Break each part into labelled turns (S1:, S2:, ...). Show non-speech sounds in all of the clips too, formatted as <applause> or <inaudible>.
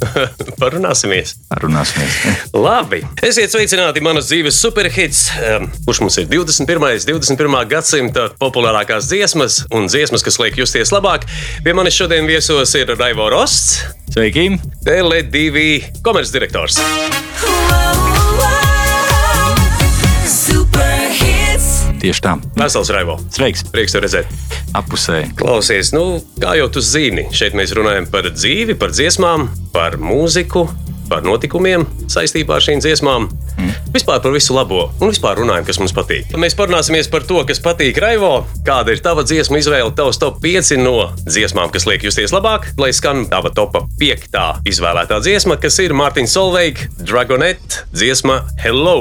S1: <laughs> Parunāsimies.
S2: Parunāsimies. <laughs>
S1: Labi. Esiet sveicināti manas dzīves superhits, kurš mums ir 21. 21. gadsimta populārākās dziesmas un dziesmas, kas liek justies labāk. Pie manis šodien viesos ir Raivo Rosts,
S2: Sveiki!
S1: Tele2 komercdirektors.
S2: Tieši tā.
S1: Vesels Raivo.
S2: Sveiks!
S1: Prieks tev redzēt.
S2: Apusē.
S1: Klausies, nu, kā jau tu zini, šeit mēs runājam par dzīvi, par dziesmām, par mūziku, par notikumiem saistībā ar šīm dziesmām. Mm. Vispār par visu labo un vispār runājam, kas mums patīk. Mēs parunāsimies par to, kas patīk Raivo, kāda ir tava dziesmu izvēle, tavs top 5 no dziesmām, kas liek justies labāk, lai skan tava topa 5. izvēlētā dziesma, kas ir Mārtiņa Solveig, Dragonet dziesma Hello!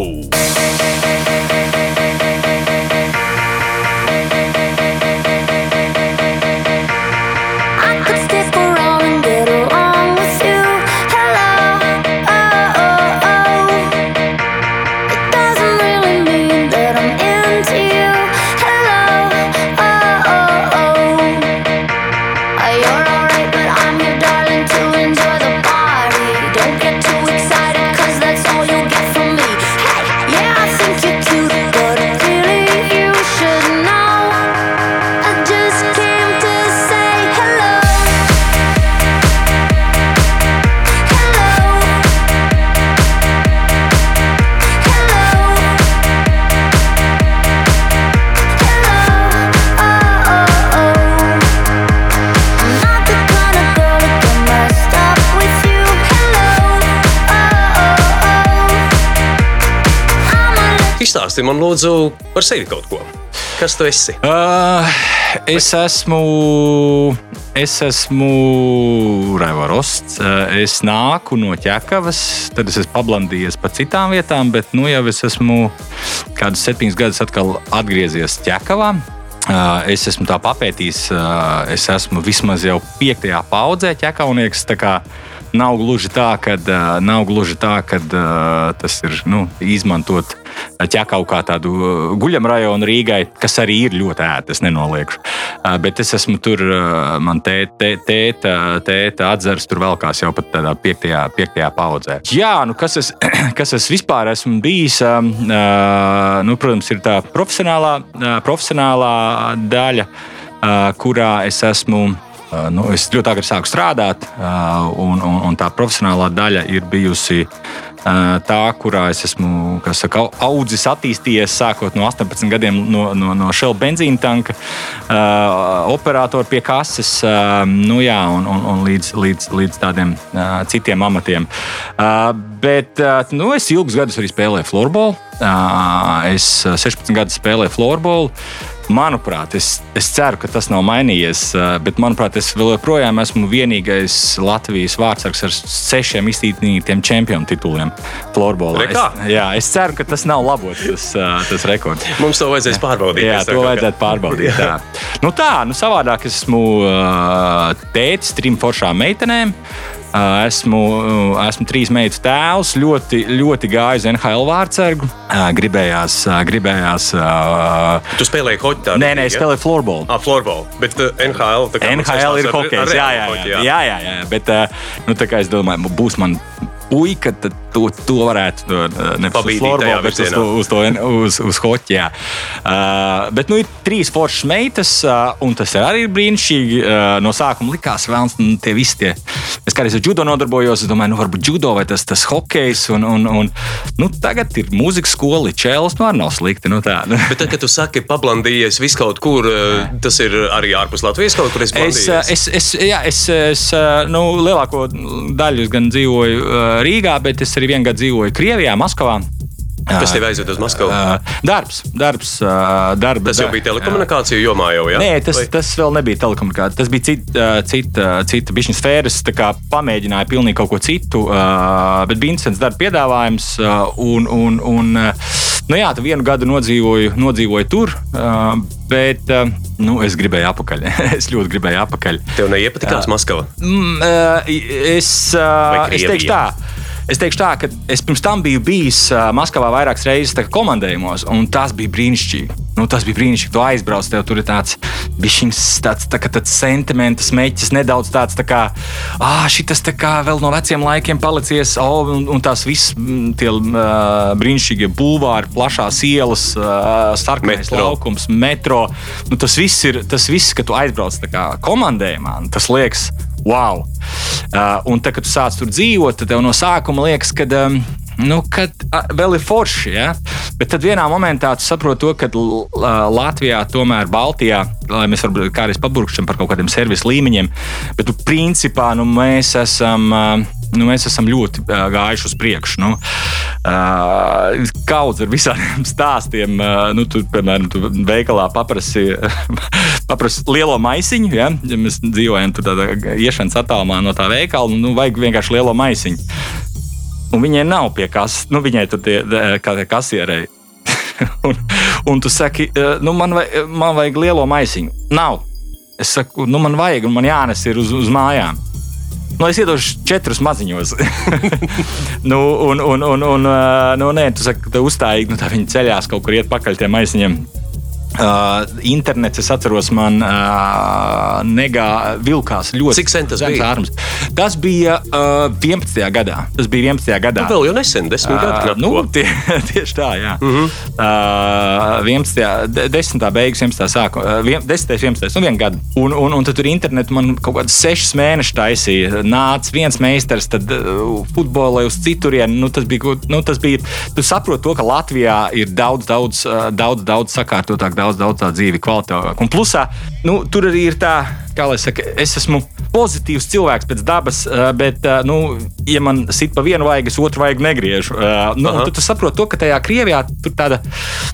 S3: A
S1: Izstāsti man, lūdzu, par sevi kaut ko. Kas tu esi?
S2: Uh, es esmu. Es esmu Raivo Rosts. Uh, Es nāku no ķekavas, tad es esmu pablandījies pa citām vietām, bet nu jau es esmu kādus septiņus gadus atpakaļ atgriezies ķekavā. Uh, Es esmu tā papētījis, es esmu vismaz jau piektajā paudzē ķekaunieks. Nav gluži tā, ka nav gluži tā, ka tas ir nu, izmantot ķekau kā tādu guļamrajonu Rīgai, kas arī ir ļoti ērti, es nenoliekšu. Bet es esmu tur, man tēta, tēta, tēta atzars tur velkās jau pat tādā piektajā, piektajā paudzē. Jā, nu kas es, <clears throat> kas es vispār esmu bijis, nu, protams, ir tā profesionālā, profesionālā daļa, kurā es esmu. Uh, Nu, es ļoti agri sāku strādāt, uh, un, un, un tā profesionālā daļa ir bijusi uh, tā, kurā es esmu saka, au- audzis, attīstījies, sākot no 18 gadiem no, no, no Shell benzīna tanka, uh, operatoru pie kases, uh, nu, jā, un, un, un līdz, līdz, līdz tādiem uh, citiem amatiem. Uh, bet uh, nu, es ilgus gadus arī spēlēju floorbola. Uh, es uh, 16 gadus spēlēju floorbola. Manuprāt, es, es ceru, ka tas nav mainījies, bet manuprāt, es vēl joprojām esmu vienīgais Latvijas vārdsargs ar sešiem izcīnītiem čempionu tituliem florbolā. Es, jā, es ceru, ka tas nav labots, tas, tas rekords.
S1: Mums to vajadzēs pārbaudīt.
S2: Jā, to vajadzētu pārbaudīt. Tā. <laughs> Nu tā, nu savādāk es esmu tētis trim foršām meitenēm. Esmu, esmu trīs meitu tēvs, ļoti, ļoti gāju uz NHL vārdsargu. Gribējās, gribējās.
S1: Tu spēlēji tādā
S2: Nē, nē, es spēlēju floorbola.
S1: Ah, floorball. Bet NHL.
S2: NHL ir
S1: ar
S2: Jā, jā, jā, jā, jā, jā. Bet nu, tā kā es domāju, būs man puika, tad to, to varētu uh, nevis uz
S1: Pabīdīt
S2: floorbola,
S1: tajā
S2: bet uz to, uz, to, uz, uz hoķi. jā. Uh, bet nu, ir trīs foršas meitas, uh, un tas arī ir brīnišķīgi. Uh, no sākuma likās, ka nu, tie visi tie. Es kādreiz ar judo nodarbojos, es domāju, nu, varbūt judo vai tas, tas hokejs. Un, un, un, nu, tagad ir mūzikas skola, čēlis, nu arī nav slikti. Nu, tā. <laughs>
S1: Bet tad, kad tu saki, pablandījies vis kaut kur, uh, tas ir arī ārpus Latvijas kaut kur. Es,
S2: Es, es, es, jā, es, es nu, lielāko daļu gan dzīvoju Rīgā, bet es arī vienu gadu dzīvoju Krievijā, Maskavā.
S1: Kas tev aizved uz Maskavu?
S2: Darbs, darbs, darba.
S1: Tas jau bija telekomunikāciju jomā, jau jā?
S2: Nē, tas,
S1: Vai-
S2: tas vēl nebija telekomunikācija. Tas bija cita, cita, cita bišķiņa sfēras. tā kā Pamēģināja pilnīgi kaut ko citu, bet bija interesants darba piedāvājums. Un, un, un, nu jā, tu vienu gadu nodzīvoju, nodzīvoju tur, uh, bet uh, nu, es gribēju atpakaļ. <laughs> es ļoti gribēju atpakaļ.
S1: Tev neiepatikās Maskava?
S2: Mm, uh, es, uh, es teikšu tā. Es teikšu tā, ka es pirms tam biju bijis Maskavā vairākas reizes komandējumos, un tas bija brīnišķīgi. Nu, tas bija brīnišķīgi. Tu aizbrauc, tev tur ir tāds bišķiņš, tāds, tā, kā tāds sentiments, meķis, nedaudz tāds tā kā, ah, šis tā kā vēl no veciem laikiem palicies, oh, un, un tās viss mm, tie uh, brīnišķīgie bulvāri, plašās ielas, uh, sarkanais
S1: Metro.
S2: laukums, metro. Nu, tas viss ir, tas viss, kad tu aizbrauc kā komandējumā, tas liekas, wow! Uh, un tad, kad tu sāc tur dzīvot, tad tev no sākuma liekas, ka. Um, Nu, kad a, vēl ir forši, ja? bet tad vienā momentā tu saproti ka L- Latvijā, tomēr Baltijā, lai mēs varbūt kādreiz paburkšķam par kaut kādiem servisu līmeņiem, bet nu, principā nu, mēs esam. ā, Nu, mēs esam ļoti uh, gājuši uz priekšu. Nu, uh, Kaudz ar visādiem stāstiem. Uh, nu, tu, piemēram, tu veikalā paprasti, <laughs> paprasti lielo maisiņu. Ja? Ja mēs dzīvojam tur tādā iešanas attālumā no tā veikala. Nu, vajag vienkārši lielo maisiņu. Un viņai nav pie kas, nu, viņai tur tie, kā tie kasierei. <laughs> un, un tu saki, "Eh, nu, man, vajag, man vajag lielo maisiņu. Nav. Es saku, nu, man vajag, un man jānes ir uz, uz mājām. Nu, es iedošu četrus maziņos. <laughs> nu, un, un, un, un nu, nē, tu saki, ka uzstājīgi, nu, viņi ceļās kaut kur iet pakaļ tiem maisiņiem. Uh, internets, es atceros, man uh, negā vilkās ļoti
S1: Cik sen tas bija?
S2: ārums. Tas bija uh, 11. gadā. Tas bija 11. gadā.
S1: Nu, vēl jau nesen, desmit gadu
S2: Uh,
S1: knapi
S2: nu, tie, <laughs> tieši tā, jā.
S1: Mhm.
S2: Uh -huh. uh, 11. de- 10. beigas, 11. sākuma, uh, vien- 10. 11. nu, vienu gadu. Un, un, un tad tur internetā man kaut kādas sešas mēnešus taisīja. Nāca viens meistars, tad uh, futbolā uz citurienu. Nu, tas bija, nu, tas bija, tu saproti to, ka Latvijā ir daudz, daudz, uh, daudz, daudz sakārtotāk, daudz, daudz tā dzīve kvalitātāk. Un plusā, nu, tur arī ir tā, kā lai saka, es esmu pozitīvs cilvēks pēc dabas, uh, bet, uh, nu, ja man sit pa vienu vajag, es otru vajag negriežu. Uh, nu, tad tu saproti to, ka tajā Krievijā tur tāda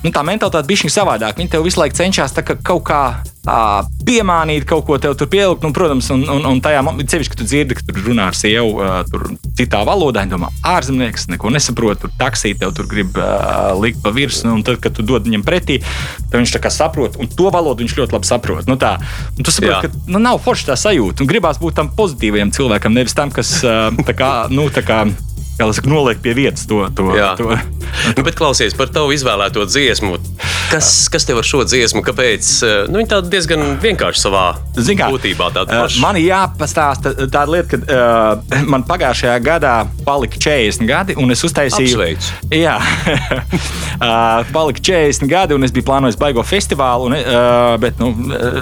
S2: nu, tā mentalitāte bija savādāka. Viņi tev visu laiku cenšas tā kā kaut kā. Piemānīt kaut ko tev tur pielikt, nu, protams, un, un, un tajā ceļā, kad tu dzirdi, ka tur runā ar sievu tur citā valodā, viņi domā, ārzemnieks neko nesaprot, tur taksī tev tur grib uh, likt pa virsmu, un tad, kad tu dod viņam pretī, tad viņš tā kā saprot, un to valodu viņš ļoti labi saprot. Nu, tā, un tu saproti, ka nu, nav forši tā sajūta, un gribās būt tam pozitīvajam cilvēkam, nevis tam, kas tā kā, nu, tā kā, kā saka, noliek pie vietas to. to,
S1: Jā.
S2: to.
S1: Nu, bet klausies par tavu izvēlēto dziesmu. Kas, kas tev ar šo dziesmu? Kāpēc? eh, Nu, viņa tāda diezgan vienkārši savā
S2: Zini kā,
S1: būtībā.
S2: Eh. Man jāpastāsta tāda lieta, ka uh, man pagājušajā gadā palika 40 gadi, un es uztaisīju.
S1: Apsveicu.
S2: Jā, uh, <laughs> palika 40 gadi, un es biju plānojis baigo festivālu, un, uh, bet nu,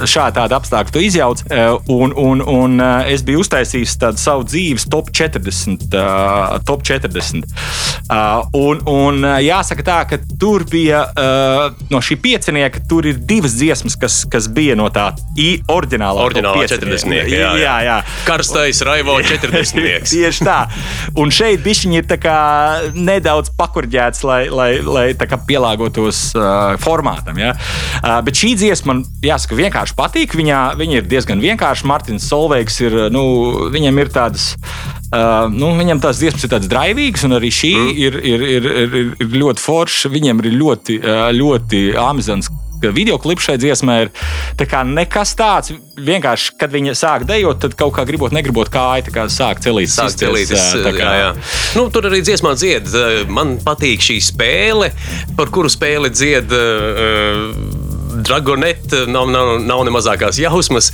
S2: šādi tāda apstākļa to izjauc. Uh, un, un, un uh, es biju uztaisījis tādu savu dzīves top 40. Uh, top 40. Uh, un, un uh, jāsaka tā, ka tur bija uh, no šī piecinieka, tur ir divas dziesmas, kas, kas bija no tā oriģinālā. top
S1: Oriģinālā
S2: piecinieka.
S1: 40. Jā,
S2: jā, jā.
S1: Karstais Raivo <laughs> 40.
S2: Tieši tā. Un šeit viņi ir kā nedaudz pakurģēts, lai, lai, lai kā pielāgotos uh, formātam. Ja? Uh, bet šī dziesma man, jāsaka, vienkārši patīk. Viņā, viņa ir diezgan vienkārša. Martins Solveigs ir, nu, viņam ir tādas. Uh, nu, viņam tās dziesmas ir tādas draivīgas, un arī šī mm. ir, ir, ir, ir, ir ļoti forša. Viņam ir ļoti, ļoti amizants video klips šai dziesmai ir tā nekas tāds. Vienkārši, kad viņa sāk dejot, tad kaut kā gribot, negribot kāju, tā kā sāk celīties.
S1: Sāk celīties.
S2: tā kā-
S1: Jā. Nu, tur arī dziesmā dzied. Man patīk šī spēle, par kuru spēli dzied. Uh, Dragonete nav, nav, nav ne mazākās jausmas.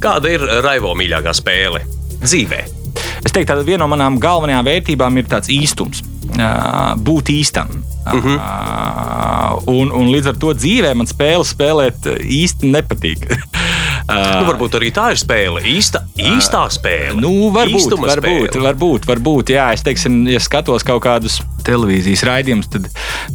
S1: Kāda ir Raivo mīļākā spēle dzīvē?
S2: Es teiktu, ka viena no manām galvenajām vērtībām ir tāds īstums, būt īstam. Uh
S1: Mhm.
S2: -huh. un, un līdz ar to dzīvē man spēle spēlēt īsti nepatīk. <laughs>
S1: Nu, varbūt arī tā ir spēle. Īsta, īstā spēle.
S2: Nu, varbūt,
S1: Īstuma
S2: varbūt,
S1: spēle.
S2: varbūt, varbūt, jā, es teiksim, ja skatos kaut kādus televīzijas raidījumus, tad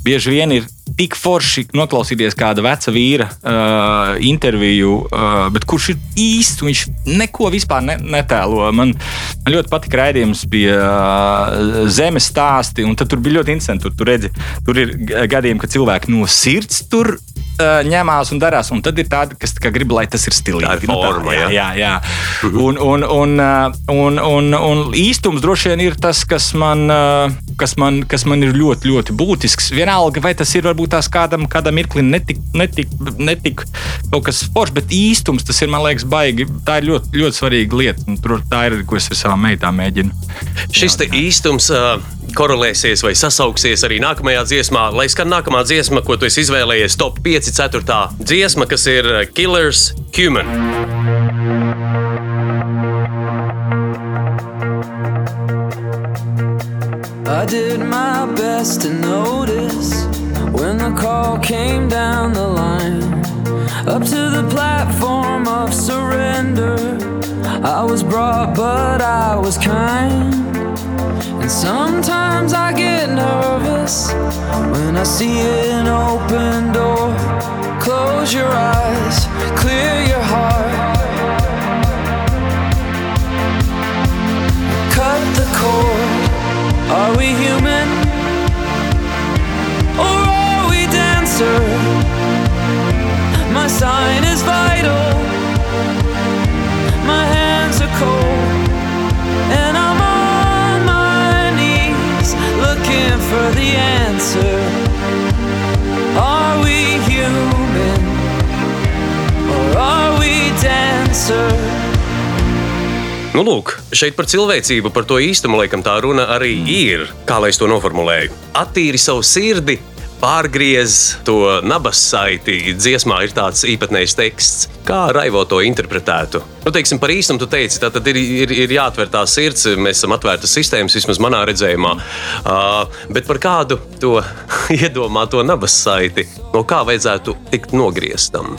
S2: bieži vien ir tik forši noklausīties kāda veca vīra uh, interviju, uh, bet kurš ir īsts, un viņš neko vispār ne, netēlo. Man, man ļoti patika raidījums pie uh, zemes stāsti, un tur bija ļoti interesanti. Tur, tur, redzi, tur ir gadījumi, ka cilvēki no sirds tur uh, ņemās un darās, un tad ir tādi, kas tā grib, lai tas ir stilīgi.
S1: Tā ir
S2: Nu,
S1: forma,
S2: jā,
S1: jā.
S2: jā, jā. Un, un, un, uh, un, un, un īstums droši vien ir tas, kas man, uh, kas man, kas man ir ļoti, ļoti būtisks. Vienalga, vai tas ir varbūt tās kādam, kādam mirklim netik, netik, netik kaut kas foršs, bet īstums tas ir, man liekas, baigi. Tā ir ļoti, ļoti svarīga lieta. Tur tā ir, ko es ar savām meitām mēģinu.
S1: Šis te īstums, ā, korelēsies vai sasauksies arī nākamajā dziesmā. Lai skan nākamā dziesma, ko tu izvēlējies, top 5, 4. dziesma, kas ir Killers Human.
S4: I did my best to notice when the call came down the line. Up to the platform of surrender. I was brought, but I was kind. And sometimes I get nervous when I see an open door. Close your eyes, clear your heart. Are we human? Or are we dancer? My sign is vital. My hands are cold. And I'm on my knees looking for the answer. Are we human? Or are we dancer?
S1: Nu, lūk, šeit par cilvēcību, par to īstumu, laikam tā runa arī ir. Kā lai es to noformulēju? Attīri savu sirdi, pārgriez to nabas saiti. Dziesmā ir tāds īpatnējs teksts. Kā Raivo to interpretētu? Nu, teiksim, par īstumu tu teici, tā tad ir, ir, ir jāatver tā sirds. Mēs esam atvērtas sistēmas, vismaz manā redzējumā. Uh, bet par kādu to <laughs> iedomāto nabas saiti, no kā vajadzētu tikt nogrieztam?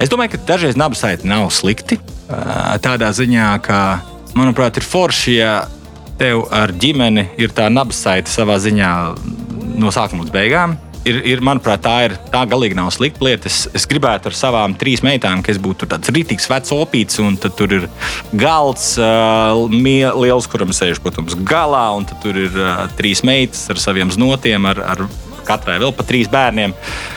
S2: Es domāju, ka dažreiz nabaga saiti nav slikti. Tādā ziņā, ka, manuprāt, ir forši, ja tev ar ģimeni ir tā nabaga saite savā ziņā no sākuma līdz beigām. Ir, ir, manuprāt, tā ir tā galīgi nav slikta lieta. Es, es gribētu ar savām trīs meitām, ka es būtu tāds rītīgs vecs opīts, un tur ir galds uh, liels, kuram sēž, protams, galā, un tur ir uh, trīs meitas ar saviem znotiem, ar, ar katrai vēl pa trīs bērniem. Uh,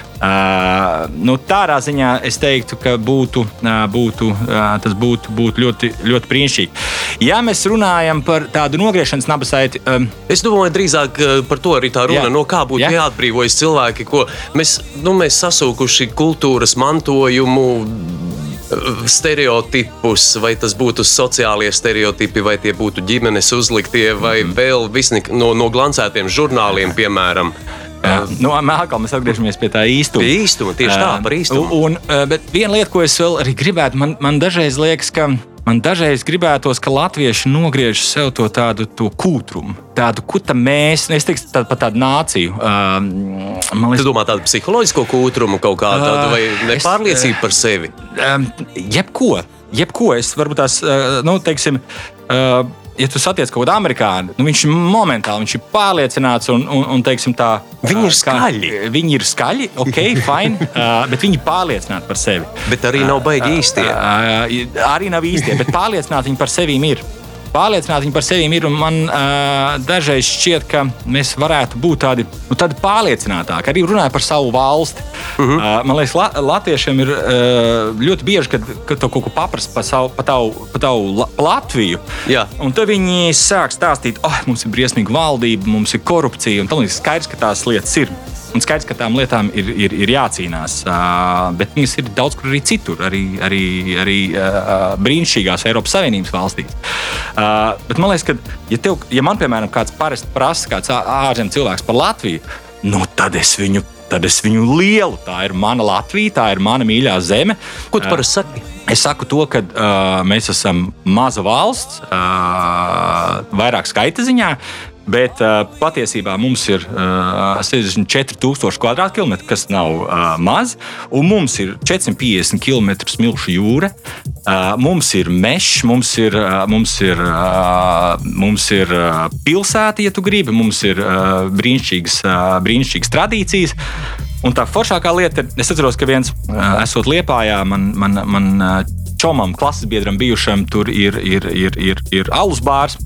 S2: nu, tādā ziņā es teiktu, ka būtu, uh, būtu, uh, tas būtu, būtu ļoti, ļoti brīnišķīgi. Ja mēs runājam par tādu nogriešanas nabasaiti, um,
S1: Es domāju, drīzāk par to arī tā runa.
S2: Jā.
S1: No kā būtu
S2: Jā.
S1: jāatbrīvojas cilvēki, ko mēs, nu, mēs sasaukuši kultūras mantojumu. Stereotipus, vai tas būtu sociālie stereotipi, vai tie būtu ģimenes uzliktie, vai
S2: Mhm.
S1: vēl visnik, no, no glancētiem žurnāliem, piemēram.
S2: Jā, nu, atkal mēs atgriežamies pie tā īstuma.
S1: Pie īstuma, tieši tā, par īstumu.
S2: Un, bet viena lieta, ko es vēl arī gribētu, man, man dažreiz liekas, ka. Man dažreiz gribētos, ka latvieši nogriež sev to tādu to kūtrumu, tādu kuta mēs, es teiktu, tādu, pat tādu nāciju. Um, man liekas,
S1: domā tādu psiholoģisko kūtrumu kaut kādu, tādu, vai
S2: Ā, es,
S1: nepārliecību par sevi?
S2: um, jebko, jebko es varbūt tās, uh, nu, teiksim, uh, ja tu satiec kaut kādu amerikāņu, nu, viņš momentāli viņš ir pārliecināts un, un, un teiksim, tā.
S1: Viņi ir
S2: uh, kā-
S1: skaļi.
S2: Viņi ir skaļi, ok, <laughs> fine, uh, bet viņi ir pārliecināti par sevi.
S1: Bet arī nav baigi īstie.
S2: Uh, arī nav īstie, bet pārliecināti viņi par sevi ir. Pārliecināti par sevi ir. Man uh, dažreiz šķiet, ka mēs varētu būt tādi, nu, tādi pārliecinātāki. Arī runājot par savu valsti. Uh -huh. uh, man liekas, la, Latviešiem ir uh, ļoti bieži, kad, kad tu kaut ko paprasti par savu, pa tavu, pa tavu La, Latviju.
S1: Jā.
S2: Un tad viņi sāk stāstīt, ka oh, mums ir briesmīga valdība, mums ir korupcija. Un tam līdzīgi skaidrs, ka tās lietas ir. Un skaidrs, ka tām lietām ir, ir, ir jācīnās. Bet viņas ir daudz kur arī citur, arī, arī, arī brīnišķīgās Eiropas Savienības valstīs. Bet man liekas, ka, ja, tev, ja man, piemēram, kāds parasti prasa, kāds ārzemju cilvēks par Latviju, nu, tad es viņu. Tad es viņu lielu. Tā ir mana Latvija, tā ir mana mīļā zeme.
S1: Ko tu parasti saki?
S2: Es saku to, ka uh, mēs esam maza valsts, uh, vairāk skaita ziņā. Bet uh, patiesībā mums ir uh, 64,000 km2, kas nav uh, maz, un mums ir 450 km smilšu jūra. Uh, mums ir mežs, mums ir, uh, mums ir, uh, mums ir uh, pilsēta, ja tu gribi, mums ir uh, brīnišķīgas, uh, brīnišķīgas tradīcijas. Un tā foršākā lieta ir, es atceros, ka viens, uh, esot Liepājā, man, man, man uh, čomam, klases biedram, bijušam, tur ir, ir, ir, ir, ir alus bārs.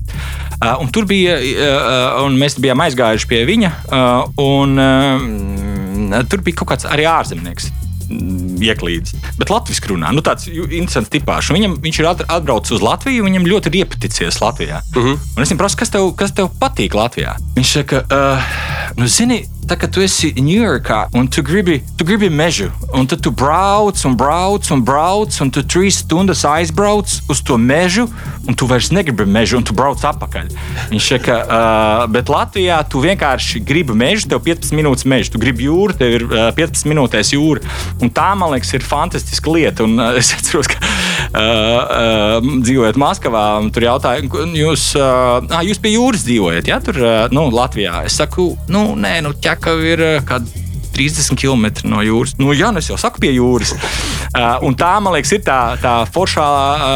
S2: Uh, un tur bija, uh, un mēs bijām aizgājuši pie viņa, uh, un uh, tur bija kaut kāds arī ārzemnieks. mm, Ieklīdis. Bet latviešu runā. Nu, tāds interesants tipāžs. Un Viņam, viņš ir at- atbraucis uz Latviju, viņam ļoti ir iepaticies Latvijā. Uh -huh. Un es viņam prasu, kas tev, kas tev patīk Latvijā? Viņš saka, uh, nu, zini, tā kā tu esi Ņujorkā un tu gribi, tu gribi mežu, un tad tu brauc un brauc un brauc, un tu trīs stundas aizbrauc uz to mežu, un tu vairs negribi mežu, un tu brauc atpakaļ. Viņš saka, uh, bet Latvijā tu vienkārši gribi mežu, tev 15 minūtes meža, tu gribi jūru, tev ir uh, 15 minūtēs jūra. Un tā, man liekas, ir fantastiska lieta. Un, uh, <laughs> es atceros, ka uh, dzīvojot Maskavā, tur jautāja, jūs, uh, jūs pie jūras dzīvojat, ja tur uh, nu, Latvijā. Es saku, nu, nē, nu, ķekava ir kāda 30 km no jūras. Nu, jā, nu es jau saku, pie jūras. Uh, tā, man liekas, ir tā, tā foršā,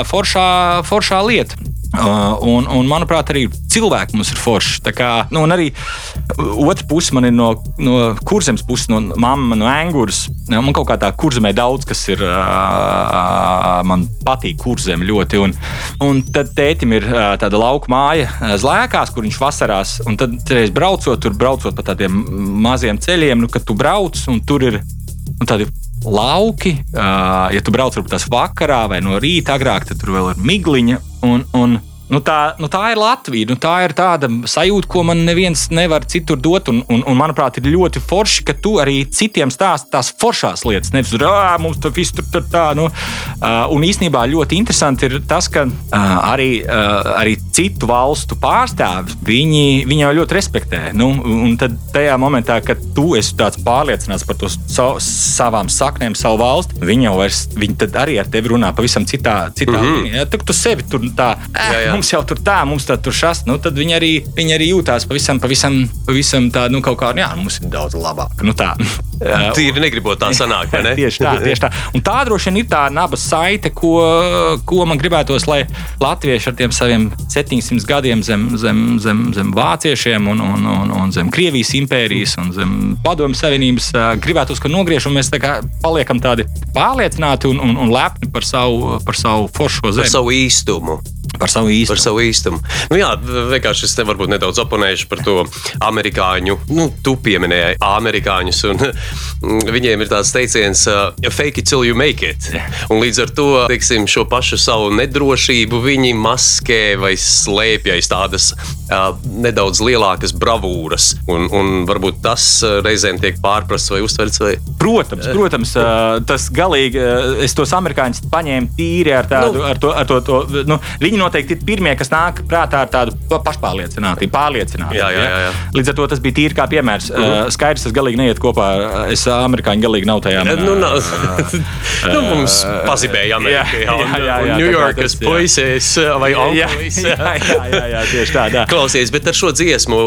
S2: foršā, foršā lieta. Uh, un, un, manuprāt, arī cilvēki mums ir forši. Tā kā, nu, un arī otra puse man ir no, no kurzemes puses, no mammas, no angūras. Man kaut kā tā kurzemē daudz, kas ir. Uh, man patīk kurzeme ļoti. Un, un tad tētim ir uh, tāda lauka māja zlēkās, kur viņš vasarās. Un tad reiz braucot, tur braucot pa tādiem maziem ceļiem, nu, kad tu brauc un tur ir nu, tādi lauki. Uh, ja tu brauc varbūt tās vakarā vai no rīta agrāk, tad tur vēl ir migliņa. Un, un, Nu tā, nu tā ir Latvija. Nu tā ir tāda sajūta, ko man neviens nevar citur dot. Un, un, un manuprāt, ir ļoti forši, ka tu arī citiem stāsti tās foršās lietas. Nevis tur, ah, mums tur viss tur, tā. Nu. Uh, un īsnībā ļoti interesanti ir tas, ka uh, arī, uh, arī citu valstu pārstāvji viņi, viņi jau ļoti respektē. Nu, un tad tajā momentā, kad tu esi tāds pārliecināts par to savu, savām saknēm, savu valsti, viņi jau vairs, viņi arī ar tevi runā pavisam citā, citā mm -hmm. līnijā. Tu, tu sevi tur tā. Jā, jā mums jau tur tā, mums tā tur šas, nu, tad viņi arī, viņi arī jūtās pavisam, pavisam, pavisam tā, nu, kaut kā, jā, nu, mums ir daudz labāk. Nu, tā. <laughs>
S1: Tīri negribot tā sanākt, vai ne? <laughs>
S2: tieši tā, tieši tā. Un tā droši vien ir tā naba saite, ko, ko man gribētos, lai latvieši ar tiem saviem 700 gadiem zem, zem, zem, zem vāciešiem un, un, un, un zem Krievijas impērijas un zem padomju savienības gribētos, ka nogriež un mēs tā kā paliekam tādi pārliecināti un, un, un lepni par savu, par savu foršo zemi.
S1: Par savu īstumu.
S2: Par savu īstumu.
S1: Par savu īstumu. Nu, jā, vienkārši es te varbūt nedaudz oponēšu par to amerikāņu. Nu, tu pieminēji amerikāņus, un <laughs> viņiem ir tāds teiciens, uh, fake it till you make it. Un līdz ar to teiksim, šo pašu savu nedrošību viņi maskē vai slēpj aiz tādas uh, nedaudz lielākas bravūras. Un, un varbūt tas uh, reizēm tiek pārprasts vai uztverts. Vai...
S2: Protams, protams uh, tas galīgi, uh, es tos amerikāņus paņēmu tīri ar tādu, nu, ar to, ar to, to nu, viņi noteikti ir pirmie, kas nāk prātā ar tādu pašpārliecinātību, pārliecinātību.
S1: Jā, jā, jā, jā.
S2: Līdz ar to tas bija tīri kā piemērs. Uh -huh. uh, skaidrs, tas galīgi neiet kopā. Es amerikāņu galīgi nav tajā.
S1: Manā, nu, nav. <laughs> nu, mums pazibēja Amerikā. Jā, jā, jā, jā, Ņujorkas puisis vai onkulis. <laughs>
S2: Jā, jā, jā, jā, tieši tā. tā.
S1: Klausies, bet ar šo dziesmu,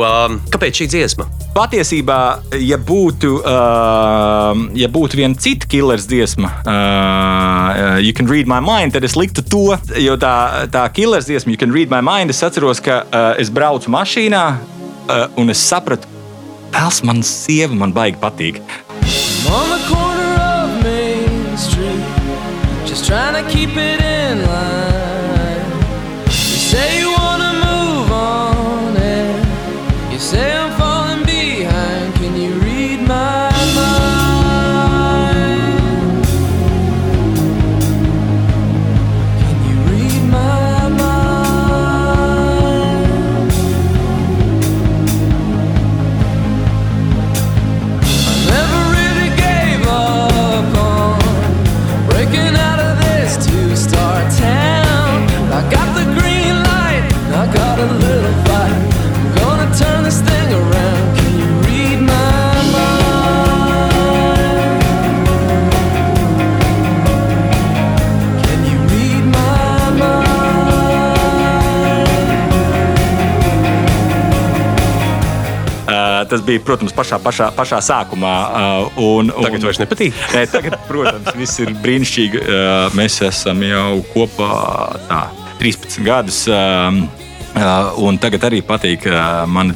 S1: kāpēc šī dziesma?
S2: Patiesībā, ja būtu, uh, ja būtu viena cita killers dziesma, uh, You Can Read My Mind, tad es liktu to, jo tā, tā killers dziesma, You Can Read My Mind, es atceros, ka uh, es braucu mašīnā uh, un es sapratu, tas man sieva man baigi patīk.
S4: On the corner of Main Street, just trying to keep it in line.
S2: Tas bija, protams, pašā, pašā, pašā sākumā. Uh, un, un,
S1: Tagad vairs nepatīk. <laughs>
S2: Nē, tagad, protams, viss ir brīnišķīgi. Uh, mēs esam jau kopā tā, 13 gadus. Um, Uh, un tagad arī patīk, ka uh, man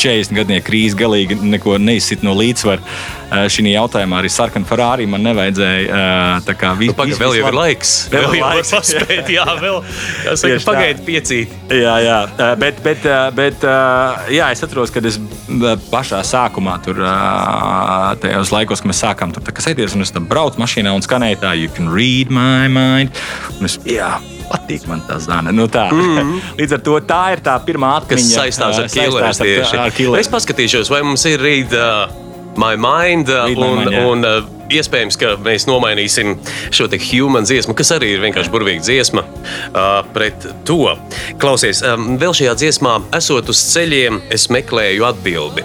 S2: 40 gadsimta krīze galīgi neizsit no līdzsvara. Uh, šī jautājumā arī sarkana Ferrari man nevajadzēja. Uh, tā kā vis,
S1: Nu, Pagaid, <laughs> vēl jau ir laiks.
S2: Vēl
S1: Vēl
S2: ir laiks.
S1: paspēt, jā, vēl. <laughs> Jāsaka,
S2: Tieši tā.
S1: pagaidi piecīt.
S2: Jā, jā, Uh, bet, bet, uh, bet uh, jā, es atceros, kad es uh, pašā sākumā, tur, uh, tajos laikos, kad mēs sākām tur sēties, un es tam braucu mašīnā un skanēju tā, you can read my mind. Un es, jā, patīk man tā zāle. Nu, tā. Mm -hmm. <laughs> Līdz ar to tā ir tā pirmā
S1: Mhm. Kas
S2: atmiņa.
S1: saistās ar killeriem. Es paskatīšos, vai mums ir rīt uh, My Mind, uh,
S2: Read My
S1: un,
S2: Mind, jā.
S1: un uh, iespējams, ka mēs nomainīsim šo te human dziesmu, kas arī ir vienkārši burvīga dziesma, uh, pret to. Klausies, um, vēl šajā dziesmā, esot uz ceļiem, es meklēju atbildi.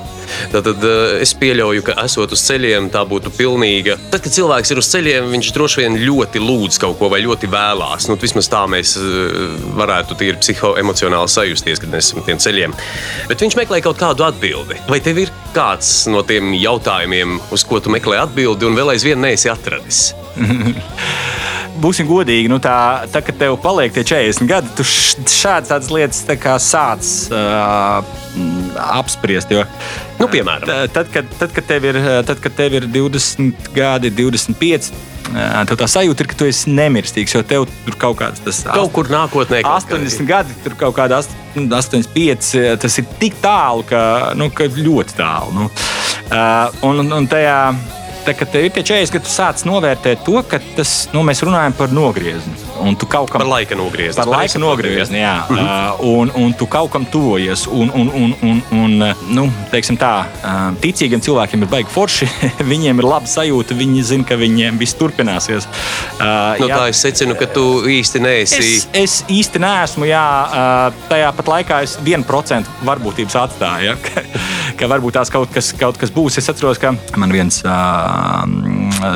S1: Tad uh, es pieļauju, ka esot uz ceļiem, tā būtu pilnīga. Tad, kad cilvēks ir uz ceļiem, viņš droši vien ļoti lūdz kaut ko vai ļoti vēlās. Nu, vismaz tā mēs uh, varētu tīri psihoemocionāli sajusties, kad mēs esam tiem ceļiem. Bet viņš meklē kaut kādu atbildi. Vai tev ir kāds no tiem jautājumiem, uz ko tu meklē atbildi, un vēl aizvien neesi atradis? <laughs>
S2: Būsim godīgi, nu tā, tā kad tev paliek tie 40 gadi, tu š- šādas tādas lietas tā sāc uh, apspriest. Jo,
S1: Nu, piemēram,
S2: Tad, kad, tad, kad, tev ir, tad, kad tev ir 20 gadi, 25, ā, tev tā sajūta ir, ka tu esi nemirstīgs. Jo tev tur kaut kāds tas
S1: kaut kur nākotnē, kaut kā-
S2: 80 gadi, tur kaut kāda ast- 85, tas ir tik tālu, ka, nu, ka ļoti tālu. Nu. Uh, un, un tajā, tā, kad tev ir tie 40, kad tu sāc novērtēt to, ka tas, nu, mēs runājam par nogriezni. Un tu kaut kam
S1: par laika nogriezni.
S2: Par laika nogriezni, jā. Mm -hmm. uh, un, un tu kaut kam tuvojies. Un, un, un, un, un uh, nu, teiksim tā, uh, ticīgiem cilvēkiem ir baigi forši. <laughs> viņiem ir laba sajūta, viņi zina, ka viņiem viss turpināsies. Uh,
S1: No
S2: jā,
S1: tā es secinu, ka tu īsti neesi.
S2: Es, es īsti neesmu, jā, uh, tajā pat laikā es 1% varbūtības atstāju. Ja? <laughs> Ka, varbūt tās kaut kas, kaut kas būs. Es atceros, ka man viens uh,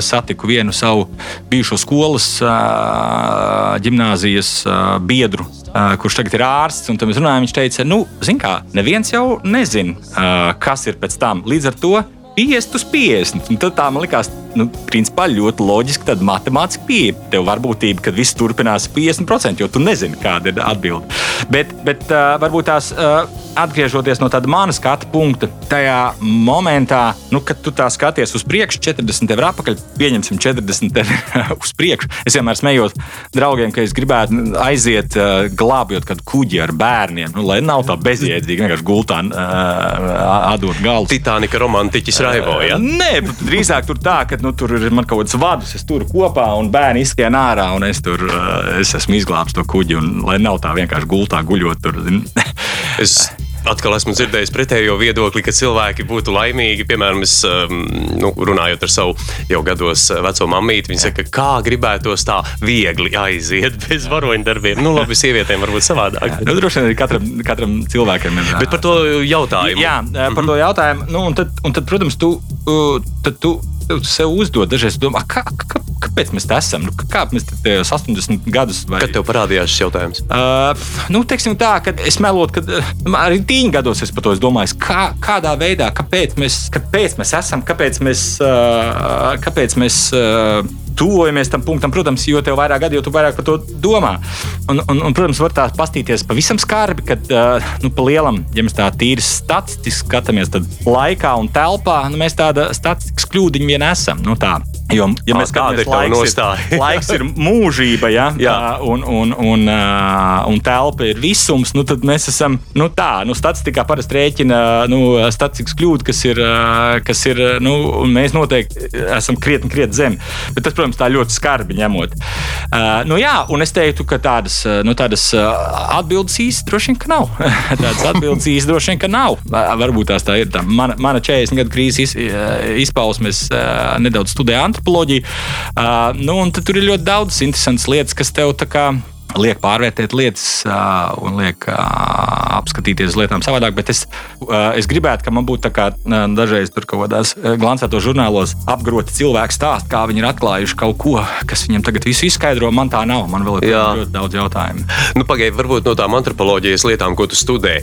S2: satiku vienu savu bijušo skolas uh, gimnāzijas uh, biedru. Uh, kurš tagad ir ārsts, un mēs runājam, viņš teica, nu, zini, kā, neviens jau nezina, uh, kas ir pēc tam. Līdz ar to 50 uz 50. Un tad tā man likās, nu, principā ļoti loģiski, tad matemātiski pieeja. Tev varbūtība, ka viss turpinās 50%, jo tu nezini, kāda ir atbilde. Bet, bet uh, varbūt tās uh, atgriežoties no tāda mana skatu punkta, tajā momentā, nu, kad tu tā skaties uz priekšu, 40 tev ir apakaļ, pieņemsim 40 tev ir uz priekšu. Es vienmēr smējos draugiem, ka es gribētu aiziet uh, glābjot kādu kuģi ar bērniem, nu, lai nav tā bezjēdzīgi vienkārši gultā uh, atdot galvu.
S1: Titanika romantiķis Raivo. Ja?
S2: Nē, drīzāk tur tā, ka nu, tur ir man kaut kāds vadus, es tur kopā un bērni izskrien ārā, un es tur uh, es esmu izglābis to kuģi. Un, lai nav tā vienkārši gultā guļot tur. <laughs>
S1: Es atkal esmu dzirdējis pretējo viedokli, ka cilvēki būtu laimīgi. Piemēram, es um, nu, runājot ar savu jau gados uh, veco mammīti, viņa saka, kā gribētos tā viegli aiziet <laughs> bez varoņdarbiem. Nu, labi, sievietēm varbūt savādāk.
S2: nu, droši vien katram, katram cilvēkam ir.
S1: Bet par to jautājumu.
S2: Jā, par to jautājumu. Nu, un, tad, un tad, protams, tu, tad tu tu sev uzdod dažreiz, domā, kā, kā, kāpēc mēs te esam? Nu, kā mēs te tajos 80 gadus vai
S1: Kad tev parādījās šis jautājums?
S2: Uh, nu, teiksim tā, ka es melotu, ka uh, arī tīņa gados es par to domāju, kā, kādā veidā, kāpēc mēs, kāpēc mēs esam, kāpēc mēs, uh, kāpēc mēs uh, tuvojamies tam punktam. Protams, jo tev vairāk gadi, jo tu vairāk par to domā. Un, un, un protams, var tā pastīties pavisam skarbi, kad uh, nu, pa lielam, ja mēs tā tīri statistiski skatāmies, tad laikā un telpā nu, mēs tāda statistikas kļūdiņa vien esam. Nu, tā. Jo, ja mēs skatāmies, laiks
S1: nostāja.
S2: ir, laiks ir <laughs> mūžība, ja?
S1: Jā.
S2: Tā, un, un, un, un telpa ir visums, nu, tad mēs esam nu, tā. Nu, statistikā parasti rēķina nu, statistikas kļūda, kas ir, kas ir nu, un mēs noteikti esam krietni, krietni zem. Bet tas, protams, tā ļoti skarbi ņemot. Uh, nu, jā, un es teiktu, ka tādas, nu, <laughs> tādas atbildes īsti droši vien ka nav. tādas atbildes īsti droši vien ka nav. Va- Varbūt tās tā ir tā mana, mana 40 gadu krīzes iz, izpausmes, nedaudz studēju antropoloģiju. Uh, nu, un tur ir ļoti daudz interesantas lietas, kas tev tā kā liek pārvērtēt lietas uh, un liek uh, apskatīties uz lietām savādāk. Bet es, uh, es gribētu, ka man būtu tā kā dažreiz tur kaut kādās glancētos žurnālos apgroti cilvēki stāst, kā viņi ir atklājuši kaut ko, kas viņiem tagad visu izskaidro. Man tā nav. Man vēl ir
S1: Jā.
S2: ļoti daudz jautājumu.
S1: Nu, Pagaidiet, varbūt no tām antropoloģijas lietām, ko tu studē.